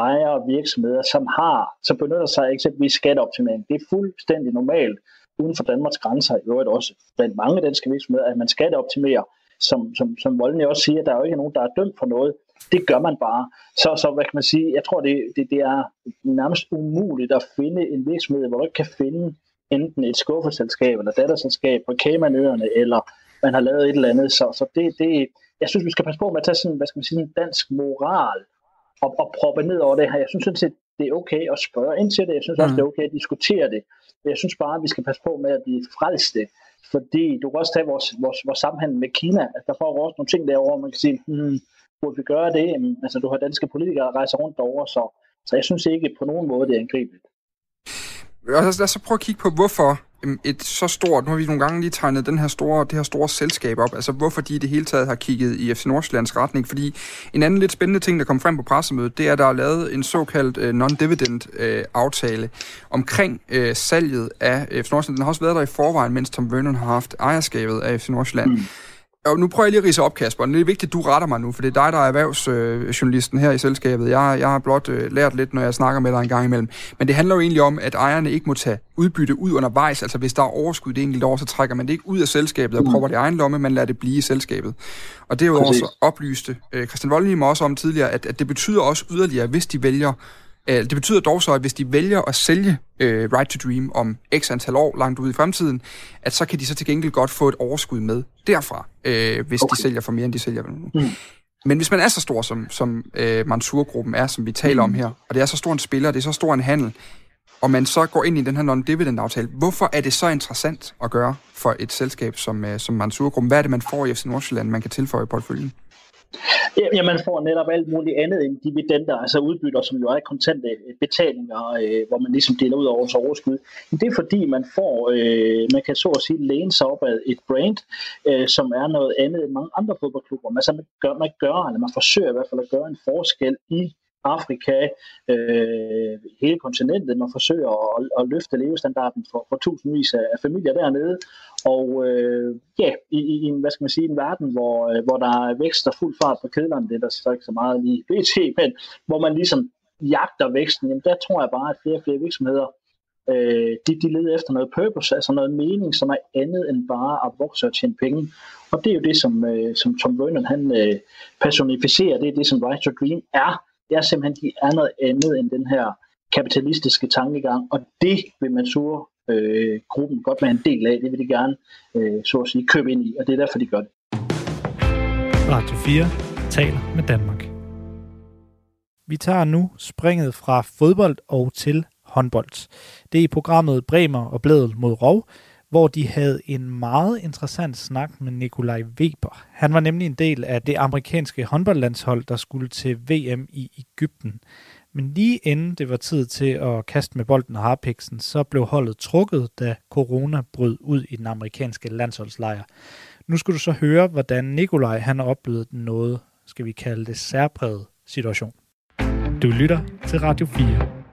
ejere og virksomheder, som har, som benytter sig af eksempelvis skatteoptimering. Det er fuldstændig normalt uden for Danmarks grænser, i øvrigt også blandt mange danske virksomheder, at man skal optimere. som, som, som Volden også siger, der er jo ikke nogen, der er dømt for noget. Det gør man bare. Så, så hvad kan man sige, jeg tror, det, det, det er nærmest umuligt at finde en virksomhed, hvor du ikke kan finde enten et skuffeselskab eller datterselskab på Caymanøerne, eller man har lavet et eller andet. Så, så det, det, jeg synes, vi skal passe på med at tage sådan, hvad skal man sige, en dansk moral og, og proppe ned over det her. Jeg synes sådan set, det er okay at spørge ind til det. Jeg synes også, mm. det er okay at diskutere det. Jeg synes bare, at vi skal passe på med at blive frelste fordi du kan også tage vores, vores, vores sammenhæng med Kina. Altså, der får også nogle ting derovre, man kan sige, hmm, burde vi gøre det? Altså, du har danske politikere, der rejser rundt derovre, så, så jeg synes ikke på nogen måde, det er angribeligt. Lad os så prøve at kigge på, hvorfor et så stort, nu har vi nogle gange lige tegnet den her store, det her store selskab op, altså hvorfor de i det hele taget har kigget i FC Nordsjællands retning, fordi en anden lidt spændende ting, der kom frem på pressemødet, det er, at der er lavet en såkaldt uh, non-dividend uh, aftale omkring uh, salget af FC Nordsjælland. Den har også været der i forvejen, mens Tom Vernon har haft ejerskabet af FC Nordsjælland. Mm. Og nu prøver jeg lige at rise op, Kasper. Det er vigtigt, at du retter mig nu, for det er dig, der er erhvervsjournalisten her i selskabet. Jeg, jeg har blot øh, lært lidt, når jeg snakker med dig en gang imellem. Men det handler jo egentlig om, at ejerne ikke må tage udbytte ud undervejs. Altså hvis der er overskud det enkelte år, så trækker man det ikke ud af selskabet og mm. prøver det i egen lomme, man lader det blive i selskabet. Og det er jo også oplyste øh, Christian Voldnim også om tidligere, at, at det betyder også yderligere, hvis de vælger det betyder dog så, at hvis de vælger at sælge øh, Right to Dream om x antal år langt ude i fremtiden, at så kan de så til gengæld godt få et overskud med derfra, øh, hvis okay. de sælger for mere, end de sælger nu. Mm. Men hvis man er så stor, som, som øh, Mansur-gruppen er, som vi taler mm. om her, og det er så stor en spiller, det er så stor en handel, og man så går ind i den her non-dividend-aftale, hvorfor er det så interessant at gøre for et selskab som, øh, som Mansur-gruppen? Hvad er det, man får i FC Nordsjælland, man kan tilføje i portføljen? Ja, man får netop alt muligt andet end dividender, altså udbytter, som jo er kontante øh, betalinger, øh, hvor man ligesom deler ud over vores overskud. Men det er fordi, man får, øh, man kan så at sige, læne sig op ad et brand, øh, som er noget andet end mange andre fodboldklubber. Altså man gør, man gør, eller man forsøger i hvert fald at gøre en forskel i Afrika, øh, hele kontinentet. Man forsøger at, at løfte levestandarden for, for tusindvis af familier dernede. Og øh, ja, i, i en, hvad skal man sige, en verden, hvor, øh, hvor der er vækst og fuld fart på kedlerne, det er der så ikke så meget lige BT, men hvor man ligesom jagter væksten, jamen der tror jeg bare, at flere og flere virksomheder, øh, de, de leder efter noget purpose, altså noget mening, som er andet end bare at vokse og tjene penge. Og det er jo det, som, øh, som Tom Vernon han øh, personificerer, det er det, som Right to Dream er. Det er simpelthen, de er noget andet end den her kapitalistiske tankegang, og det vil man sure øh, gruppen godt være en del af. Det vil de gerne, øh, så at sige, købe ind i, og det er derfor, de gør det. Radio 4 taler med Danmark. Vi tager nu springet fra fodbold og til håndbold. Det er i programmet Bremer og Blædel mod Rov, hvor de havde en meget interessant snak med Nikolaj Weber. Han var nemlig en del af det amerikanske håndboldlandshold, der skulle til VM i Ægypten. Men lige inden det var tid til at kaste med bolden og harpiksen, så blev holdet trukket, da corona brød ud i den amerikanske landsholdslejr. Nu skal du så høre, hvordan Nikolaj han oplevede noget, skal vi kalde det særpræget situation. Du lytter til Radio 4.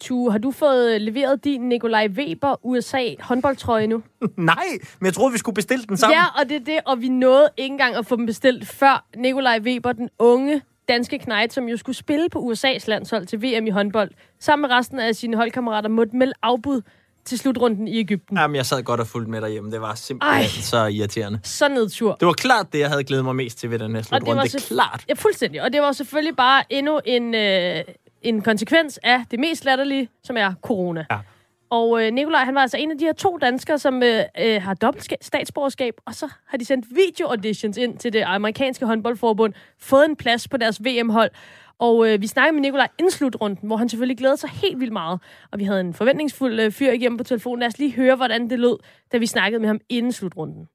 Tu, har du fået leveret din Nikolaj Weber USA håndboldtrøje nu? Nej, men jeg troede, vi skulle bestille den sammen. Ja, og det er det, og vi nåede ikke engang at få dem bestilt, før Nikolaj Weber, den unge danske knejt, som jo skulle spille på USA's landshold til VM i håndbold, sammen med resten af sine holdkammerater, måtte melde afbud til slutrunden i Ægypten. Jamen, jeg sad godt og fulgte med derhjemme. Det var simpelthen Ej, så irriterende. Så nedtur. Det var klart det, jeg havde glædet mig mest til ved den her slutrunde. det, var det er klart. Ja, fuldstændig. Og det var selvfølgelig bare endnu en, øh, en konsekvens af det mest latterlige, som er corona. Ja. Og øh, Nikolaj, han var altså en af de her to danskere, som øh, øh, har dobbelt statsborgerskab, og så har de sendt video-auditions ind til det amerikanske håndboldforbund, fået en plads på deres VM-hold. Og øh, vi snakkede med Nikolaj inden slutrunden, hvor han selvfølgelig glædede sig helt vildt meget. Og vi havde en forventningsfuld øh, fyr igennem på telefonen. Lad os lige høre, hvordan det lød, da vi snakkede med ham inden slutrunden.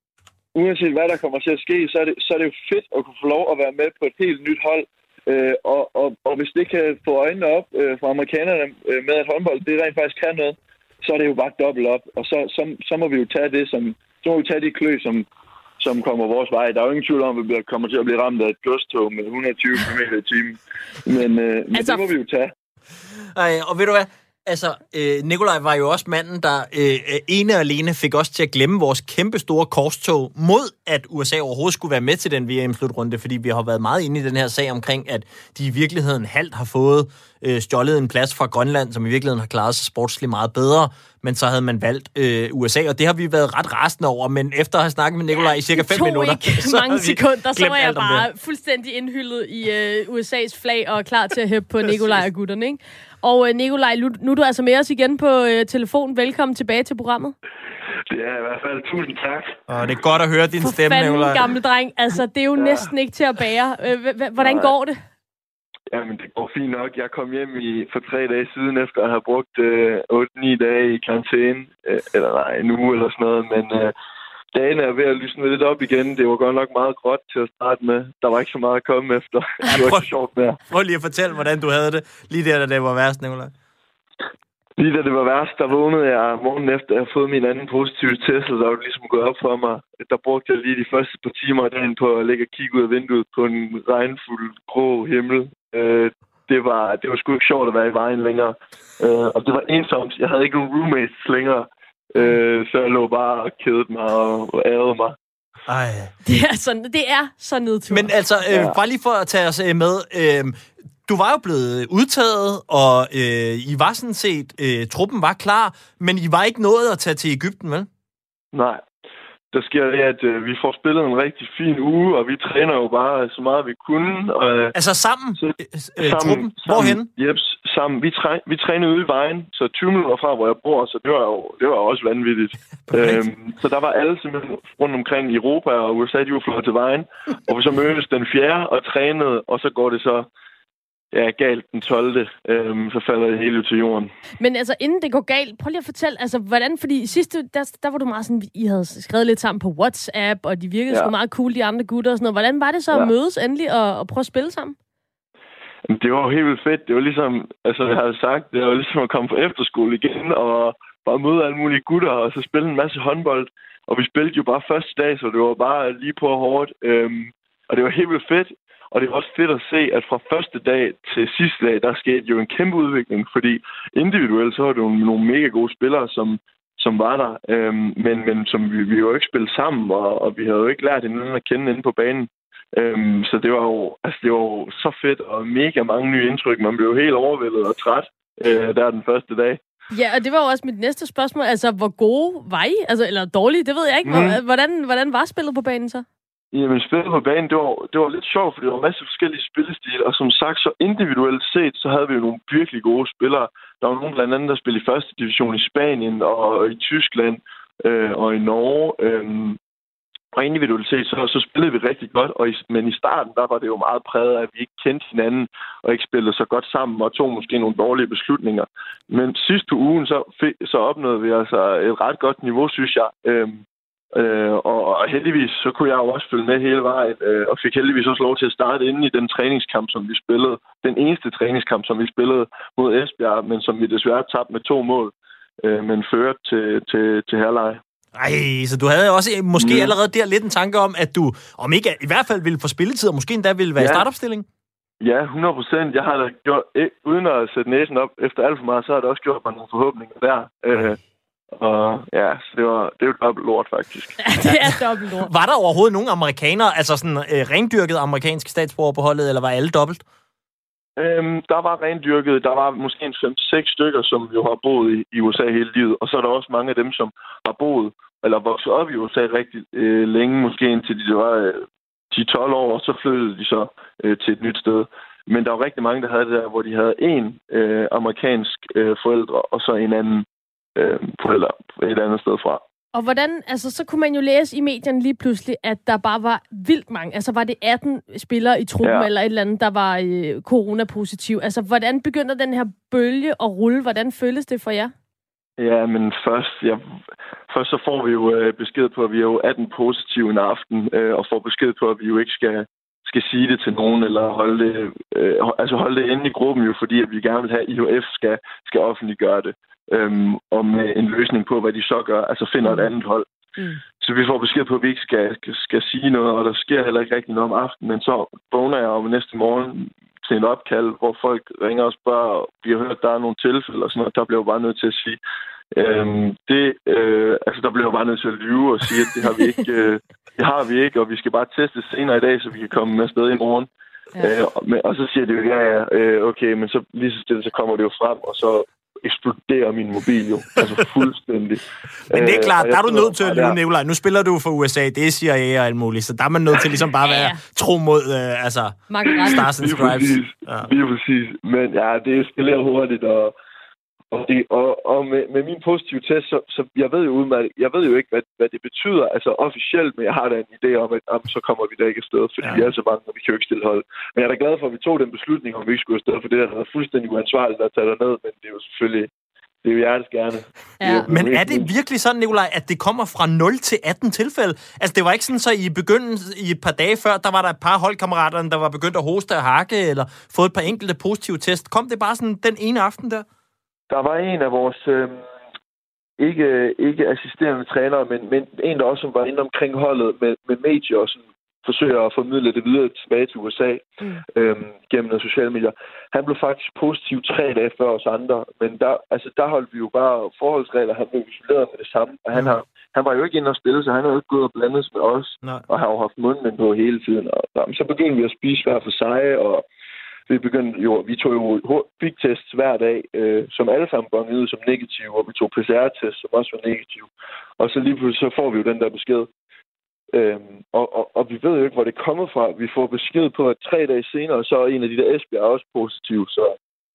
Uanset hvad der kommer til at ske, så er det, så er det jo fedt at kunne få lov at være med på et helt nyt hold. Øh, og, og, og hvis det kan få øjnene op øh, fra amerikanerne øh, med, at håndbold det rent faktisk kan noget, så er det jo bare dobbelt op. Og så, så, så må vi jo tage det som, så må vi tage de klø, som, som kommer vores vej. Der er jo ingen tvivl om, at vi kommer til at blive ramt af et godstog med 120 km i timen. Men, øh, men altså, det må vi jo tage. Ej, og ved du hvad? Altså, øh, Nikolaj var jo også manden, der øh, ene og alene fik os til at glemme vores kæmpe store korstog mod, at USA overhovedet skulle være med til den VM-slutrunde, fordi vi har været meget inde i den her sag omkring, at de i virkeligheden halvt har fået øh, stjålet en plads fra Grønland, som i virkeligheden har klaret sig sportsligt meget bedre, men så havde man valgt øh, USA, og det har vi været ret rasende over, men efter at have snakket med Nikolaj ja, i cirka 5 minutter, ikke så mange sekunder, så var jeg bare fuldstændig indhyldet i øh, USA's flag og klar til at hæppe på Nikolaj og gutterne, ikke? Og øh, Nikolaj, nu, nu er du altså med os igen på øh, telefon. Velkommen tilbage til programmet. Det er i hvert fald tusind tak. Og det er godt at høre din For stemme, fanden, Nikolaj. gamle dreng. Altså, det er jo ja. næsten ikke til at bære. Øh, hvordan går det? Jamen, det går fint nok. Jeg kom hjem i, for tre dage siden, efter at have brugt øh, 8-9 dage i karantæne. Øh, eller nej, en uge eller sådan noget. Men øh, dagen er ved at lysne lidt op igen. Det var godt nok meget gråt til at starte med. Der var ikke så meget at komme efter. Det var ikke sjovt mere. Prøv lige at fortælle, hvordan du havde det, lige der, da det var værst, Nikolaj. Lige da det var værst, der vågnede jeg morgen efter, at jeg havde fået min anden positive test, der var det ligesom gået op for mig. Der brugte jeg lige de første par timer af dagen på at ligge og kigge ud af vinduet på en regnfuld grå himmel. Øh, det var, det var sgu ikke sjovt at være i vejen længere. Øh, og det var ensomt. Jeg havde ikke nogen roommates længere. Øh, så jeg lå bare og kædede mig og, ærede mig. Ej. Det er, sådan, det er så nedtur. Men altså, øh, Ja. bare lige for at tage os øh, med. Øh, du var jo blevet udtaget, og øh, I var sådan set, øh, truppen var klar, men I var ikke nået at tage til Ægypten, vel? Nej. Der sker det, at øh, vi får spillet en rigtig fin uge, og vi træner jo bare så meget vi kunne. Og, øh, Altså sammen? Så, øh, truppen? Hvorhenne? Jeps, sammen. Vi, træ, vi trænede ude i vejen, så 20 minutter fra, hvor jeg bor, så det var jo det var også vanvittigt. øhm, så der var alle simpelthen rundt omkring i Europa og USA, de var flået til vejen, og vi så mødtes den fjerde og trænede, og så går det så ja, galt den 12. Øhm, så falder det hele til jorden. Men altså, inden det går galt, prøv lige at fortælle, altså, hvordan, fordi sidste, der, der var du meget sådan, I havde skrevet lidt sammen på WhatsApp, og de virkede ja. sgu meget cool, de andre gutter og sådan noget. Hvordan var det så ja. at mødes endelig og, og prøve at spille sammen? Det var helt vildt fedt. Det var ligesom, altså jeg havde sagt, det var ligesom at komme på efterskole igen, og bare møde alle mulige gutter, og så spille en masse håndbold. Og vi spillede jo bare første dag, så det var bare lige på hårdt. Øhm, og det var helt vildt fedt. Og det er også fedt at se, at fra første dag til sidste dag, der skete jo en kæmpe udvikling, fordi individuelt så var det jo nogle mega gode spillere, som, som var der, øhm, men, men som vi, vi jo ikke spillet sammen, og, og vi havde jo ikke lært hinanden at kende inde på banen. Øhm, så det var, jo, altså, det var jo så fedt, og mega mange nye indtryk. Man blev helt overvældet og træt øh, der den første dag. Ja, og det var jo også mit næste spørgsmål. Altså, hvor gode var I? Altså, eller dårlige, det ved jeg ikke. Mm. Hvordan, hvordan var spillet på banen så? Jamen, spillet på banen, det var, det var lidt sjovt, fordi der var masser af forskellige spillestile, og som sagt, så individuelt set, så havde vi jo nogle virkelig gode spillere. Der var nogen blandt andet, der spillede i første division i Spanien og i Tyskland øh, og i Norge. Øh, og individuelt set, så, så spillede vi rigtig godt, og i, men i starten, der var det jo meget præget af, at vi ikke kendte hinanden, og ikke spillede så godt sammen, og tog måske nogle dårlige beslutninger. Men sidste ugen, så, så opnåede vi altså et ret godt niveau, synes jeg. Øhm, øh, og, og heldigvis, så kunne jeg jo også følge med hele vejen, øh, og fik heldigvis også lov til at starte inde i den træningskamp, som vi spillede. Den eneste træningskamp, som vi spillede mod Esbjerg, men som vi desværre tabte med to mål, øh, men førte til, til, til herleje. Ej, så du havde også måske mm. allerede der lidt en tanke om, at du, om ikke i hvert fald ville få spilletid, og måske endda ville være ja. i startopstilling? Ja, 100 procent. Jeg har da gjort, uden at sætte næsen op efter alt for meget, så har det også gjort mig nogle forhåbninger der. Øh, og ja, så det var, det var dobbelt lort, faktisk. Ja, det er dobbelt lort. var der overhovedet nogen amerikanere, altså sådan øh, rendyrket amerikanske statsborger på holdet, eller var alle dobbelt? Øhm, der var rendyrket, der var måske en 5-6 stykker, som jo har boet i, i USA hele livet, og så er der også mange af dem, som har boet eller vokset op i USA rigtig øh, længe, måske indtil de var øh, 10-12 år, og så flyttede de så øh, til et nyt sted. Men der var rigtig mange, der havde det der, hvor de havde en øh, amerikansk øh, forældre, og så en anden øh, forælder et andet sted fra. Og hvordan, altså så kunne man jo læse i medierne lige pludselig, at der bare var vildt mange. Altså var det 18 spillere i truppen ja. eller et eller andet, der var øh, coronapositiv. Altså hvordan begynder den her bølge at rulle? Hvordan føles det for jer? Ja, men først, ja, først så får vi jo øh, besked på, at vi er jo 18 positive en aften, øh, og får besked på, at vi jo ikke skal, skal sige det til nogen, eller holde det, øh, altså holde det inde i gruppen jo, fordi at vi gerne vil have, at IHF skal, skal offentliggøre det øhm, og med en løsning på, hvad de så gør, altså finder et mm. andet hold. Mm. Så vi får besked på, at vi ikke skal, skal, skal sige noget, og der sker heller ikke rigtig noget om aftenen, men så vågner jeg om næste morgen til en opkald, hvor folk ringer og spørger, vi har hørt, at der er nogle tilfælde og sådan noget, der bliver jo bare nødt til at sige, øhm, det, øh, altså der bliver jo bare nødt til at lyve og sige, at det har vi ikke, øh, det har vi ikke, og vi skal bare teste senere i dag, så vi kan komme med sted i morgen. Ja. Øh, og, og så siger det jo, ja, ja, øh, okay, men så lige så stille, så kommer det jo frem, og så eksploderer min mobil jo. Altså fuldstændig. Men det er øh, klart, der er du nødt til at lyve, Nicolaj. Nu spiller du for USA, det er CIA og alt muligt, så der er man nødt til ligesom bare at være tro mod uh, altså, Stars and Stripes. Ja. Lige præcis. Men ja, det eskalerer hurtigt, og og, det, og, og med, med min positive test, så, så jeg ved jo udmærket, jeg ved jo ikke, hvad, hvad det betyder, altså officielt, men jeg har da en idé om, at om, så kommer vi da ikke afsted, fordi ja. vi er så mange, og vi kan jo ikke stille hold. Men jeg er da glad for, at vi tog den beslutning, om vi ikke skulle afsted, for det er da fuldstændig uansvarligt at tage ned, men det er jo selvfølgelig, det er jo hjertes gerne. Ja. Men er det virkelig sådan, Nikolaj, at det kommer fra 0 til 18 tilfælde? Altså, det var ikke sådan, så i begyndelsen, i et par dage før, der var der et par holdkammerater, der var begyndt at hoste og hakke, eller fået et par enkelte positive test. Kom det bare sådan den ene aften der? Der var en af vores, øh, ikke, ikke assisterende trænere, men, men en, der også var inde omkring holdet med, med medier og sådan, forsøger at formidle det videre tilbage til USA mm. øhm, gennem nogle sociale medier. Han blev faktisk positiv tre dage før os andre, men der, altså, der holdt vi jo bare forholdsregler. Han blev isoleret med det samme, og han, mm. har, han var jo ikke inde og spille, så han har jo ikke gået og blandet med os, Nej. og har jo haft munden på hele tiden. Og, og, så begyndte vi at spise hver for sig, og vi begyndte jo, vi tog jo big tests hver dag, øh, som alle sammen bongede ud som negative, og vi tog PCR-tests, som også var negative. Og så lige pludselig så får vi jo den der besked. Øhm, og, og, og, vi ved jo ikke, hvor det kommer fra. Vi får besked på, at tre dage senere, så er en af de der Esbjerg også positiv. Så,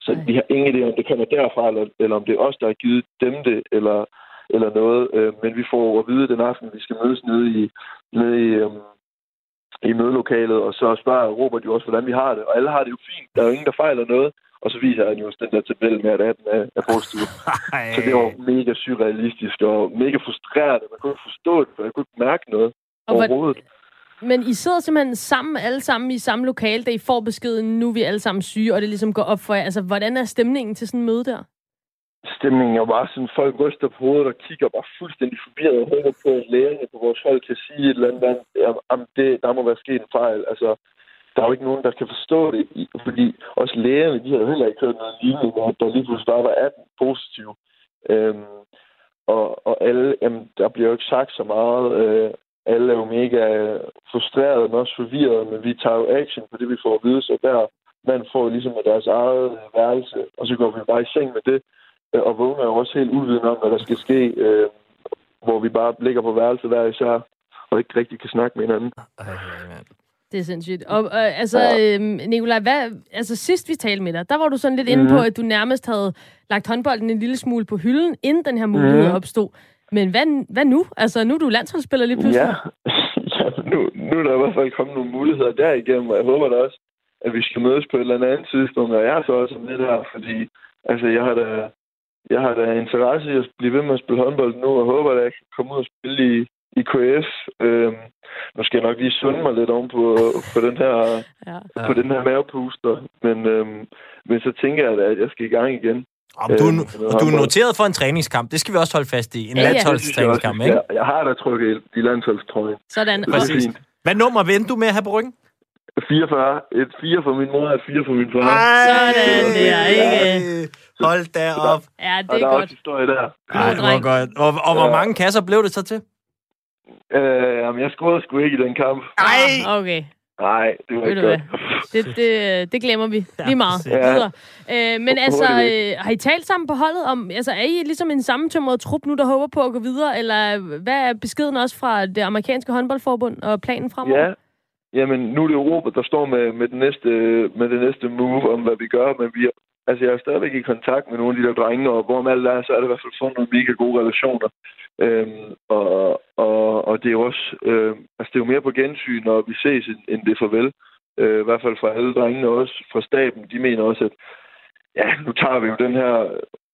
så vi har ingen idé, om det kommer derfra, eller, eller om det er os, der har givet dem det, eller, eller noget. Øh, men vi får at vide den aften, vi skal mødes nede i, nede i, øhm, i mødelokalet, og så spørger Robert jo også, hvordan vi har det. Og alle har det jo fint. Der er jo ingen, der fejler noget. Og så viser han jo den der tabel med, at 18 er, er positiv. så det var mega surrealistisk og mega frustrerende. Man kunne ikke forstå det, for jeg kunne ikke mærke noget Og hvad- overhovedet. Men I sidder simpelthen sammen, alle sammen i samme lokale, da I får beskeden, nu er vi alle sammen syge, og det ligesom går op for jer. Altså, hvordan er stemningen til sådan en møde der? Stemningen er bare sådan, folk ryster på hovedet og kigger bare fuldstændig forvirret og håber på, at lægerne på vores hold kan sige et eller andet, at det, der må være sket en fejl. Altså, der er jo ikke nogen, der kan forstå det, fordi også lægerne, de har heller ikke hørt noget lignende, hvor der lige pludselig bare var 18 positive. Øhm, og, og alle, jamen, der bliver jo ikke sagt så meget. Øh, alle er jo mega frustrerede, men også forvirrede, men vi tager jo action på det, vi får at vide, så der man får jo ligesom deres eget værelse, og så går vi bare i seng med det, og vågner jo også helt uviden om, hvad der skal ske, øh, hvor vi bare ligger på værelset hver især, og ikke rigtig kan snakke med hinanden. Det er sindssygt. Og øh, altså, øh, Nicolaj, hvad, altså sidst vi talte med dig, der var du sådan lidt inde på, Mhm. at du nærmest havde lagt håndbolden en lille smule på hylden, inden den her mulighed Mhm. opstod. Men hvad, hvad nu? Altså, nu er du landsholdsspiller lige pludselig. Ja, ja nu, nu er der i hvert fald kommet nogle muligheder derigennem, og jeg håber da også, at vi skal mødes på et eller andet tidspunkt, og jeg er så også med der, fordi altså, jeg har da, jeg har da interesse i at blive ved med at spille håndbold nu, og håber, at jeg kan komme ud og spille i, i KF. Øhm, nu skal jeg nok lige sunde mig lidt oven på, på den her, ja. på den her mavepuster, men, øhm, men så tænker jeg da, at jeg skal i gang igen. Om du, Øhm, du er håndbold. noteret for en træningskamp. Det skal vi også holde fast i. En Ja, ja. landsholdstræningskamp, ikke? Jeg, jeg har da trykket i landsholdstrøjen. Sådan. Det er Præcis. fint. Hvad nummer vendte du med at have på ryggen? 44. Et 4 for min mor og et 4 for min far. Sådan der, ikke? Hold da op. Ja, det og er der er godt. også historie der. Ej, hvor godt. Og, og hvor mange kasser blev det så til? Øh, jamen, jeg scorede sgu ikke i den kamp. Nej! Okay. Nej, det var ikke godt. Det, det, det glemmer vi lige meget. Videre. Øh, men altså, øh, har I talt sammen på holdet om, altså er I ligesom en sammentømret trup nu, der håber på at gå videre, eller hvad er beskeden også fra det amerikanske håndboldforbund og planen fremover? Ja, jamen nu er det jo Robert, der står med, med, den næste, med det næste move om, hvad vi gør, men vi, altså jeg er stadigvæk i kontakt med nogle af de der drenge, og hvorom alt er, så er det i hvert fald fundet nogle mega gode relationer. Øhm, og, og, og det er jo også, øh, altså det er jo mere på gensyn, når vi ses, end, det er farvel. Øh, I hvert fald fra alle drengene, og også fra staben, de mener også, at ja, nu tager vi jo den her,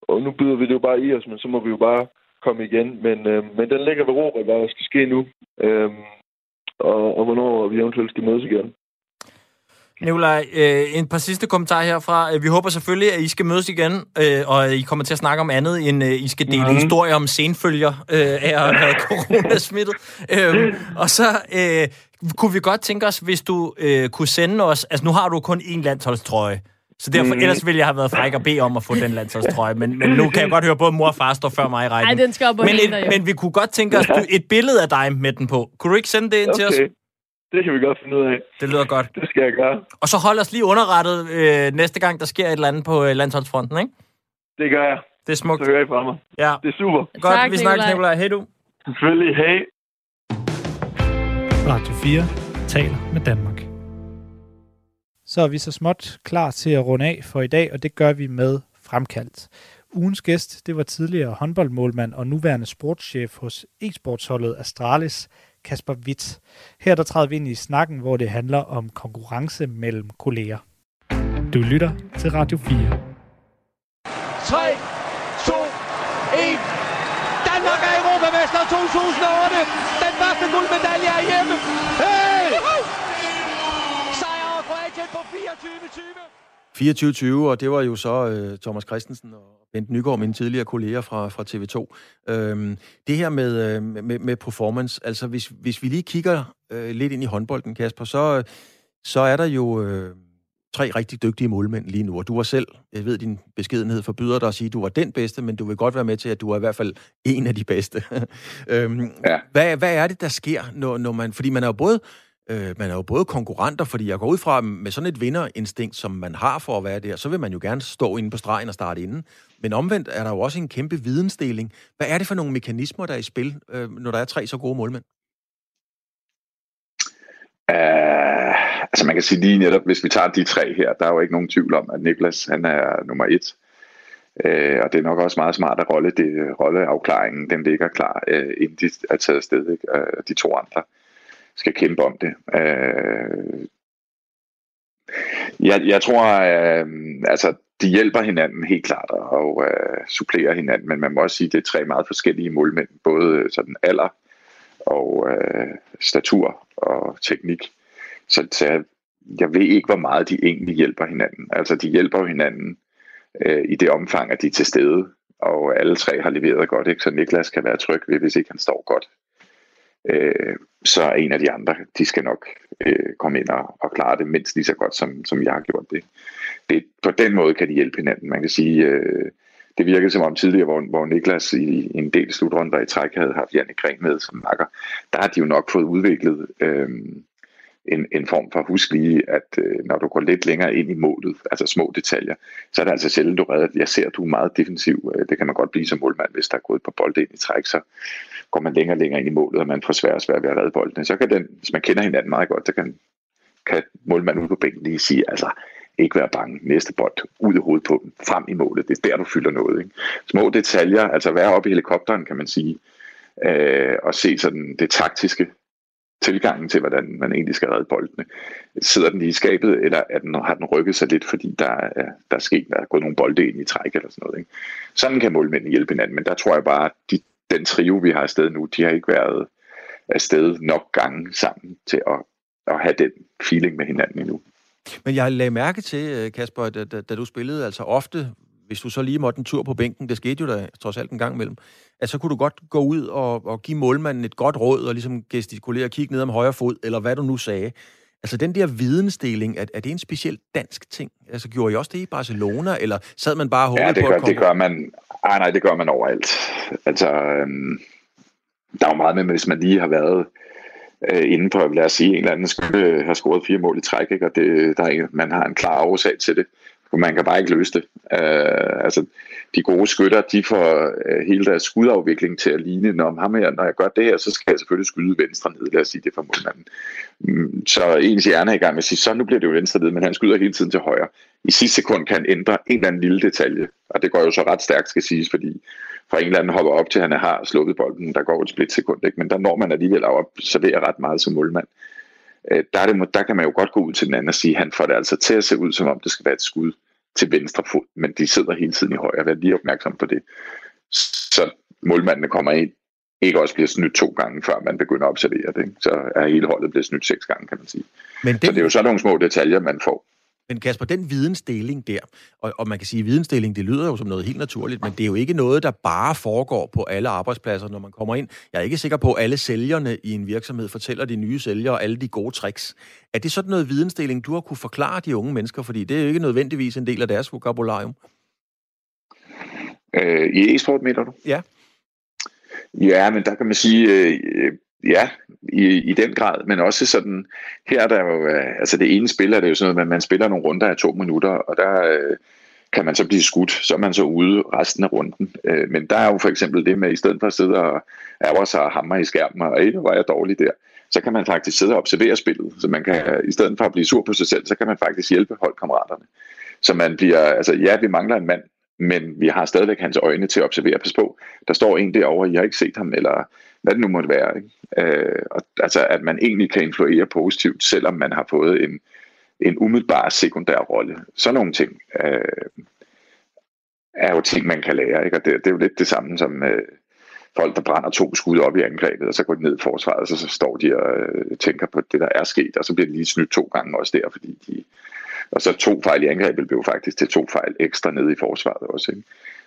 og nu byder vi det jo bare i os, men så må vi jo bare komme igen. Men, øh, men den ligger ved Robert, hvad der skal ske nu. Øh, og, og hvornår vi eventuelt skal mødes igen. Nikolaj, øh, en par sidste kommentarer herfra. Øh, Vi håber selvfølgelig, at I skal mødes igen, øh, og I kommer til at snakke om andet, end øh, I skal dele Mhm. historier om senfølger øh, af at have været coronasmittet. Øh, og så øh, kunne vi godt tænke os, hvis du øh, kunne sende os... Altså, nu har du kun én landsholdstrøje. Så derfor, mm. ellers ville jeg have været fræk og bede om at få den landsholdstrøje. Men, men nu kan jeg godt høre, både mor og far står før mig i rækken. Ej, den skal op men, et, jo. men vi kunne godt tænke os du- et billede af dig med den på. Kunne du ikke sende det ind til os? Okay, det kan vi godt finde ud af. Det lyder godt. Det skal jeg gøre. Og så hold os lige underrettet øh, næste gang, der sker et eller andet på øh, landsholdsfronten, ikke? Det gør jeg. Det er smukt. Så hører I fra mig. Ja. Det er super. Godt, Tak, vi snakkes. Nikolaj. Hej du. Selvfølgelig. Hej. Radio 4 taler med Danmark. Så er vi så småt klar til at runde af for i dag, og det gør vi med fremkaldt. Ugens gæst, det var tidligere håndboldmålmand og nuværende sportschef hos e-sportsholdet Astralis, Kasper Witt. Her der træder vi ind i snakken, hvor det handler om konkurrence mellem kolleger. Du lytter til Radio 4. 3, 2, 1. Danmark er Europamester 2008. Den første guldmedalje er hjemme. Hey! Sejr over Kroatien på 24-20. 24-20, og det var jo så øh, Thomas Christensen og Bent Nygaard, mine tidligere kolleger fra, fra TV2. Øhm, det her med, øh, med, med performance, altså hvis, hvis vi lige kigger øh, lidt ind i håndbolden, Kasper, så, så er der jo øh, tre rigtig dygtige målmænd lige nu, og du var selv, jeg ved, din beskedenhed forbyder dig at sige, at du var den bedste, men du vil godt være med til, at du er i hvert fald en af de bedste. øhm, Ja. hvad, hvad er det, der sker, når, når man... Fordi man er jo både Øh, man er jo både konkurrenter, fordi jeg går ud fra, med sådan et vinderinstinkt, som man har for at være der, så vil man jo gerne stå inde på stregen og starte inden. Men omvendt er der jo også en kæmpe vidensdeling. Hvad er det for nogle mekanismer, der er i spil, øh, når der er tre så gode målmænd? Uh, altså man kan sige lige netop, hvis vi tager de tre her, der er jo ikke nogen tvivl om, at Niklas han er nummer et. Uh, og det er nok også meget smart, at rolle, det, rolleafklaringen den ligger klar, uh, inden de er taget afsted, ikke? Uh, de to andre skal kæmpe om det. Øh, jeg, jeg tror, øh, altså, de hjælper hinanden helt klart og øh, supplerer hinanden, men man må også sige, at det er tre meget forskellige målmænd, både øh, sådan alder og øh, statur og teknik. Så, så jeg, jeg ved ikke, hvor meget de egentlig hjælper hinanden. Altså, de hjælper jo hinanden øh, i det omfang, at de er til stede, og alle tre har leveret godt, ikke? så Niklas kan være tryg ved, hvis ikke han står godt. Øh, så en af de andre, de skal nok øh, komme ind og, og klare det mindst lige så godt, som, som jeg har gjort det. det. På den måde kan de hjælpe hinanden. Man kan sige, øh, det virkede som om tidligere, hvor, hvor Niklas i, i en del slutrunder i træk havde haft Janne Gren med som makker, der har de jo nok fået udviklet øh, en, en form for husk lige, at øh, når du går lidt længere ind i målet, altså små detaljer, så er det altså sjældent, du redder. Jeg ser, at du er meget defensiv. Øh, det kan man godt blive som målmand, hvis der er gået på bold ind i træk, så går man længere og længere ind i målet, og man får svært og svært ved at redde boldene. Så kan den, hvis man kender hinanden meget godt, så kan, kan målmanden ude på bænken lige sige, altså, ikke være bange. Næste bold ud i hovedet på dem, frem i målet. Det er der, du fylder noget. Ikke? Små detaljer, altså være oppe i helikopteren, kan man sige, øh, og se sådan det taktiske tilgangen til, hvordan man egentlig skal redde boldene. Sidder den lige i skabet, eller er den, har den rykket sig lidt, fordi der er, der er sket, der er gået nogle bolde ind i træk eller sådan noget. Ikke? Sådan kan målmændene hjælpe hinanden, men der tror jeg bare, at de, den trio, vi har afsted nu, de har ikke været afsted nok gange sammen til at, at have den feeling med hinanden endnu. Men jeg lagde mærke til, øh, Kasper, da, da, da du spillede altså ofte, hvis du så lige måtte en tur på bænken, det skete jo da trods alt en gang imellem, at så kunne du godt gå ud og, og give målmanden et godt råd, og ligesom gestikulere og kigge ned om højre fod, eller hvad du nu sagde. Altså den der vidensdeling, er, er det en speciel dansk ting? Altså gjorde I også det i Barcelona, eller sad man bare og ja, det på gør, det gør man. Ej, nej, det gør man overalt. Altså, øhm, der er jo meget med, hvis man lige har været øh, inden på, lad os sige, en eller anden skulle have scoret fire mål i træk, ikke? og det, der er, man har en klar årsag til det. Man kan bare ikke løse det. Øh, altså, de gode skytter, de får øh, hele deres skudafvikling til at ligne, når, ham her, når jeg gør det her, så skal jeg selvfølgelig skyde venstre ned, lad os sige det for målmanden. Mm, så ens hjerne er i gang med at sige, så nu bliver det jo venstre ned, men han skyder hele tiden til højre. I sidste sekund kan han ændre en eller anden lille detalje, og det går jo så ret stærkt, skal siges, fordi fra en eller anden hopper op til, han har sluppet bolden, der går et splitsekund, ikke? men der når man alligevel at observere ret meget som målmand. Øh, der, er det, der kan man jo godt gå ud til den anden og sige, at han får det altså til at se ud, som om det skal være et skud til venstre fod, men de sidder hele tiden i højre. Vær lige opmærksom på det. Så målmandene kommer ind, ikke også bliver snydt to gange, før man begynder at observere det. Så er hele holdet blevet snydt seks gange, kan man sige. Men det... Så det er jo sådan nogle små detaljer, man får. Men Kasper, den vidensdeling der, og, og man kan sige, at vidensdeling, det lyder jo som noget helt naturligt, men det er jo ikke noget, der bare foregår på alle arbejdspladser, når man kommer ind. Jeg er ikke sikker på, at alle sælgerne i en virksomhed fortæller de nye sælgere alle de gode tricks. Er det sådan noget vidensdeling, du har kunne forklare de unge mennesker? Fordi det er jo ikke nødvendigvis en del af deres vokabularium. Øh, I e-sport, mener du? Ja. Ja, men der kan man sige, øh, ja, i, i den grad, men også sådan, her er der jo, øh, altså det ene spil er det jo sådan noget, at man spiller nogle runder af to minutter, og der øh, kan man så blive skudt, så er man så ude resten af runden. Øh, men der er jo for eksempel det med, i stedet for at sidde og ærger sig og hammer i skærmen, og ikke, var jeg dårlig der, så kan man faktisk sidde og observere spillet, så man kan, i stedet for at blive sur på sig selv, så kan man faktisk hjælpe holdkammeraterne. Så man bliver, altså ja, vi mangler en mand, men vi har stadigvæk hans øjne til at observere. Pas på, der står en derovre, I har ikke set ham, eller hvad det nu måtte være. Ikke? Øh, og, altså, at man egentlig kan influere positivt, selvom man har fået en, en umiddelbar sekundær rolle. Sådan nogle ting øh, er jo ting, man kan lære. Ikke? Og det, det er jo lidt det samme som øh, folk, der brænder to skud op i angrebet, og så går de ned i forsvaret, og så, så står de og øh, tænker på det, der er sket, og så bliver de lige snydt to gange også der, fordi de... Og så to fejl i angrebet blev faktisk til to fejl ekstra nede i forsvaret også. Ikke?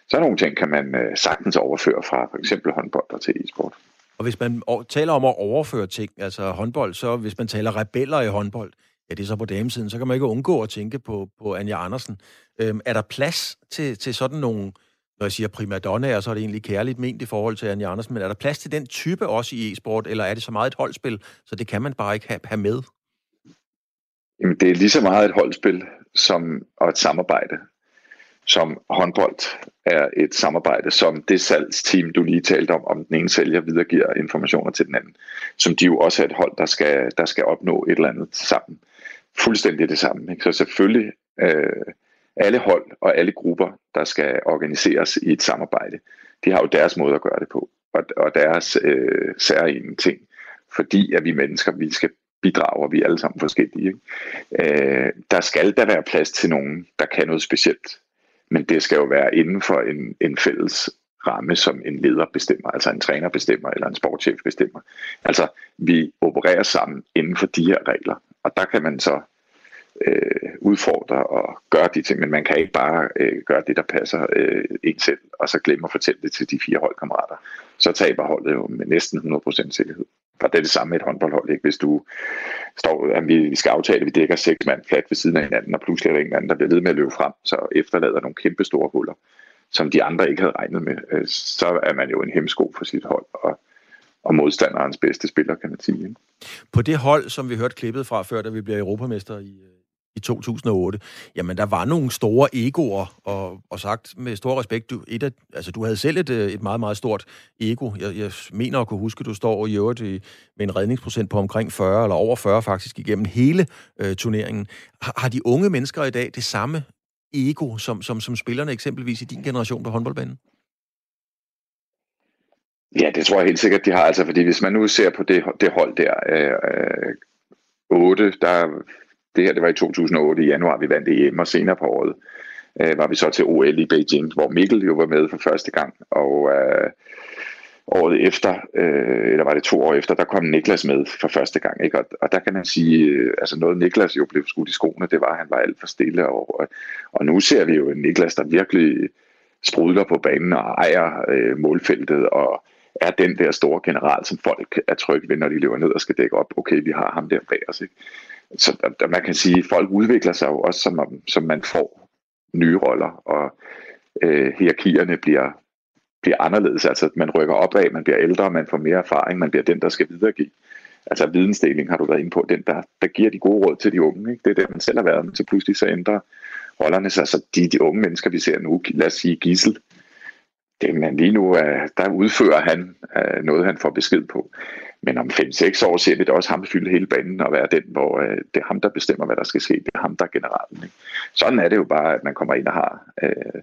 Så nogle ting kan man øh, sagtens overføre fra for eksempel håndbold og til e-sport. Og hvis man taler om at overføre ting, altså håndbold, så hvis man taler rebeller i håndbold, ja, det er så på damesiden, så kan man ikke undgå at tænke på, på Anja Andersen. Øhm, er der plads til, til sådan nogle, når jeg siger primadonnaer, så er det egentlig kærligt ment i forhold til Anja Andersen, men er der plads til den type også i e-sport, eller er det så meget et holdspil, så det kan man bare ikke have, have med? Jamen, det er lige så meget et holdspil som og et samarbejde som håndbold er et samarbejde, som det salgsteam, du lige talte om, om den ene sælger videregiver informationer til den anden, som de jo også er et hold, der skal, der skal opnå et eller andet sammen. Fuldstændig det samme. Ikke? Så selvfølgelig øh, alle hold og alle grupper, der skal organiseres i et samarbejde, de har jo deres måde at gøre det på, og, og deres øh, særlige ting fordi at vi mennesker, vi skal bidrage, og vi er alle sammen forskellige. Ikke? Øh, der skal der være plads til nogen, der kan noget specielt. Men det skal jo være inden for en, en fælles ramme, som en leder bestemmer, altså en træner bestemmer, eller en sportschef bestemmer. Altså, vi opererer sammen inden for de her regler, og der kan man så øh, udfordre og gøre de ting, men man kan ikke bare øh, gøre det, der passer øh, en selv, og så glemme at fortælle det til de fire holdkammerater. Så taber holdet jo med næsten 100% sikkerhed. Og det er det samme med et håndboldhold. Ikke? Hvis du står, at vi, vi skal aftale, at vi dækker seks mand flat ved siden af hinanden, og pludselig er der en anden, der bliver ved med at løbe frem, så efterlader nogle kæmpe store huller, som de andre ikke havde regnet med, øh, så er man jo en hemsko for sit hold, og, og modstanderens bedste spiller, kan man sige. Ikke? På det hold, som vi hørte klippet fra før, da vi bliver europamester i, øh, i 2008, jamen der var nogle store egoer, og, og sagt med stor respekt, du, et af, altså, du havde selv et, øh, et meget, meget stort ego. Jeg, jeg mener at kunne huske, at du står i øvrigt i, med en redningsprocent på omkring 40, eller over 40 faktisk, igennem hele øh, turneringen. Har, har de unge mennesker i dag det samme ego, som, som, som spillerne eksempelvis i din generation på håndboldbanen? Ja, det tror jeg helt sikkert, de har. Altså, fordi hvis man nu ser på det, det hold der, øh, øh 8, der det her det var i 2008 i januar, vi vandt EM, og senere på året øh, var vi så til OL i Beijing, hvor Mikkel jo var med for første gang, og øh, året efter, øh, eller var det to år efter, der kom Niklas med for første gang, ikke? Og, og der kan man sige, øh, altså noget Niklas jo blev skudt i skoene, det var, at han var alt for stille, og, og nu ser vi jo en Niklas, der virkelig sprudler på banen og ejer øh, målfeltet, og er den der store general, som folk er trygge ved, når de løber ned og skal dække op. Okay, vi har ham der bag os. Ikke? Så der, man kan sige, at folk udvikler sig jo også, som, som man får nye roller, og øh, hierarkierne bliver, bliver anderledes. Altså, man rykker opad, man bliver ældre, man får mere erfaring, man bliver den, der skal videregive. Altså vidensdeling har du været inde på, den der, der giver de gode råd til de unge. Ikke? Det er det, man selv har været, men så pludselig så ændrer rollerne sig. Så de, de unge mennesker, vi ser nu, lad os sige Gissel, det, man lige nu, øh, der udfører han øh, noget, han får besked på. Men om 5-6 år ser vi det også ham fylde hele banen og være den, hvor øh, det er ham, der bestemmer, hvad der skal ske. Det er ham, der er generalen. Ikke? Sådan er det jo bare, at man kommer ind og har øh,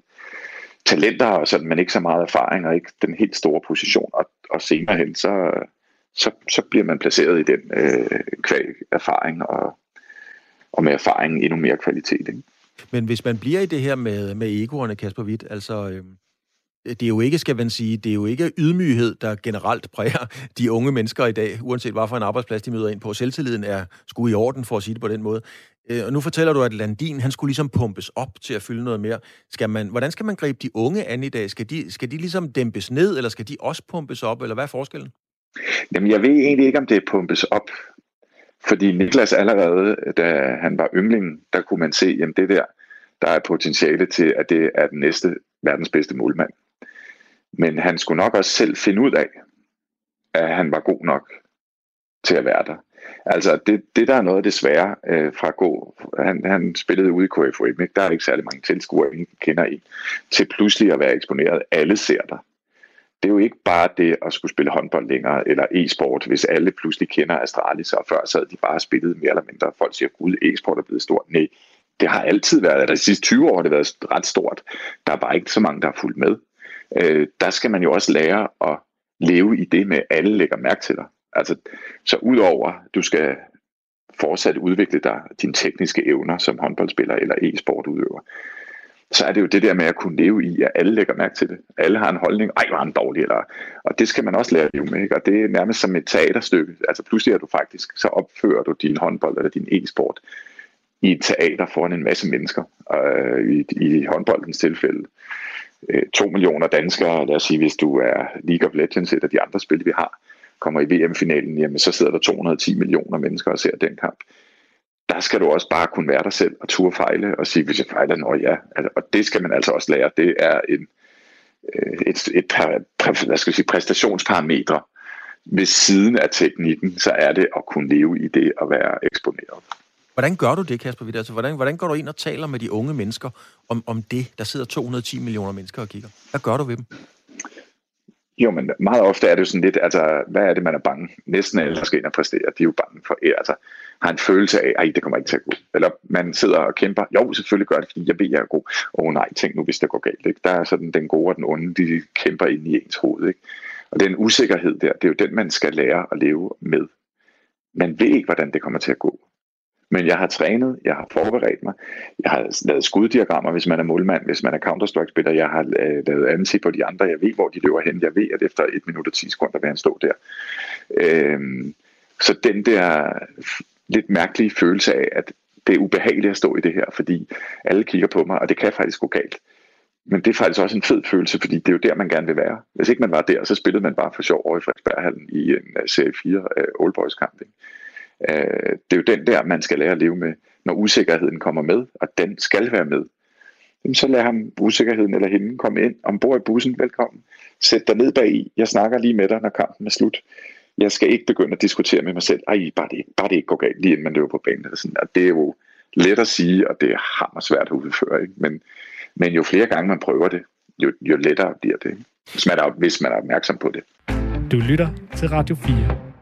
talenter, og sådan, men ikke så meget erfaring, og ikke den helt store position. Og, og senere hen, så, så, så bliver man placeret i den øh, erfaring, og, og med erfaringen endnu mere kvalitet. Ikke? Men hvis man bliver i det her med, med egoerne, Kasper Witt, altså... Øh det er jo ikke, skal man sige, det er jo ikke ydmyghed, der generelt præger de unge mennesker i dag, uanset hvad for en arbejdsplads de møder ind på. Selvtilliden er sgu i orden, for at sige det på den måde. Øh, og nu fortæller du, at Landin, han skulle ligesom pumpes op til at fylde noget mere. Skal man, hvordan skal man gribe de unge an i dag? Skal de, skal de ligesom dæmpes ned, eller skal de også pumpes op, eller hvad er forskellen? Jamen, jeg ved egentlig ikke, om det pumpes op. Fordi Niklas allerede, da han var yndling, der kunne man se, jamen det der, der er potentiale til, at det er den næste verdens bedste målmand. Men han skulle nok også selv finde ud af, at han var god nok til at være der. Altså, det, det der er noget af det svære øh, fra at gå, han, han spillede ude i KFUM, ikke? der er ikke særlig mange tilskuere, ingen kender en, til pludselig at være eksponeret. Alle ser dig. Det er jo ikke bare det at skulle spille håndbold længere, eller e-sport, hvis alle pludselig kender Astralis, og før sad de bare spillet mere eller mindre. Folk siger, gud, e-sport er blevet stort. Nej, det har altid været, de sidste 20 år har det været ret stort. Der er bare ikke så mange, der har fulgt med øh, der skal man jo også lære at leve i det med, at alle lægger mærke til dig. Altså, så udover, du skal fortsat udvikle dig, dine tekniske evner som håndboldspiller eller e-sportudøver, så er det jo det der med at kunne leve i, at alle lægger mærke til det. Alle har en holdning, ej, var han dårlig, eller, og det skal man også lære at leve med, ikke? og det er nærmest som et teaterstykke. Altså pludselig er du faktisk, så opfører du din håndbold eller din e-sport i et teater foran en masse mennesker, øh, i, i håndboldens tilfælde. Øh, to millioner danskere, lad os sige, hvis du er League of Legends, et af de andre spil, vi har, kommer i VM-finalen, jamen så sidder der 210 millioner mennesker og ser den kamp. Der skal du også bare kunne være dig selv og turde fejle og sige, hvis jeg fejler, nå ja. Altså, og det skal man altså også lære. Det er en, øh, et, et, et hvad skal jeg sige, præstationsparametre. Ved siden af teknikken, så er det at kunne leve i det og være eksponeret. Hvordan gør du det, Kasper Witt? Altså, hvordan, hvordan går du ind og taler med de unge mennesker om, om det? Der sidder 210 millioner mennesker og kigger. Hvad gør du ved dem? Jo, men meget ofte er det jo sådan lidt, altså, hvad er det, man er bange? Næsten alle, der skal ind og præstere, de er jo bange for, altså, har en følelse af, at det kommer ikke til at gå. Eller man sidder og kæmper, jo, selvfølgelig gør det, fordi jeg ved, jeg er god. Åh oh, nej, tænk nu, hvis det går galt. Ikke? Der er sådan den gode og den onde, de kæmper ind i ens hoved. Ikke? Og den usikkerhed der, det er jo den, man skal lære at leve med man ved ikke, hvordan det kommer til at gå. Men jeg har trænet, jeg har forberedt mig, jeg har lavet skuddiagrammer, hvis man er målmand, hvis man er Counter-Strike-spiller, jeg har øh, lavet andet på de andre, jeg ved, hvor de løber hen, jeg ved, at efter 1 minut og 10 sekunder vil han stå der. Øhm, så den der lidt mærkelige følelse af, at det er ubehageligt at stå i det her, fordi alle kigger på mig, og det kan faktisk gå galt. Men det er faktisk også en fed følelse, fordi det er jo der, man gerne vil være. Hvis ikke man var der, så spillede man bare for sjov over i Frederiksberghallen i en øh, serie 4 uh, øh, Old Boys kamp. Øh, det er jo den der, man skal lære at leve med, når usikkerheden kommer med, og den skal være med. Jamen, så lad ham usikkerheden eller hende komme ind ombord i bussen. Velkommen. Sæt dig ned bag i. Jeg snakker lige med dig, når kampen er slut. Jeg skal ikke begynde at diskutere med mig selv. Ej, bare det, bare det ikke går galt, lige inden man løber på banen. Eller sådan. Og det er jo let at sige, og det er hammer svært at udføre. Ikke? Men, men jo flere gange man prøver det, jo, jo lettere bliver det. Hvis man, er, hvis man er opmærksom på det. Du lytter til Radio 4.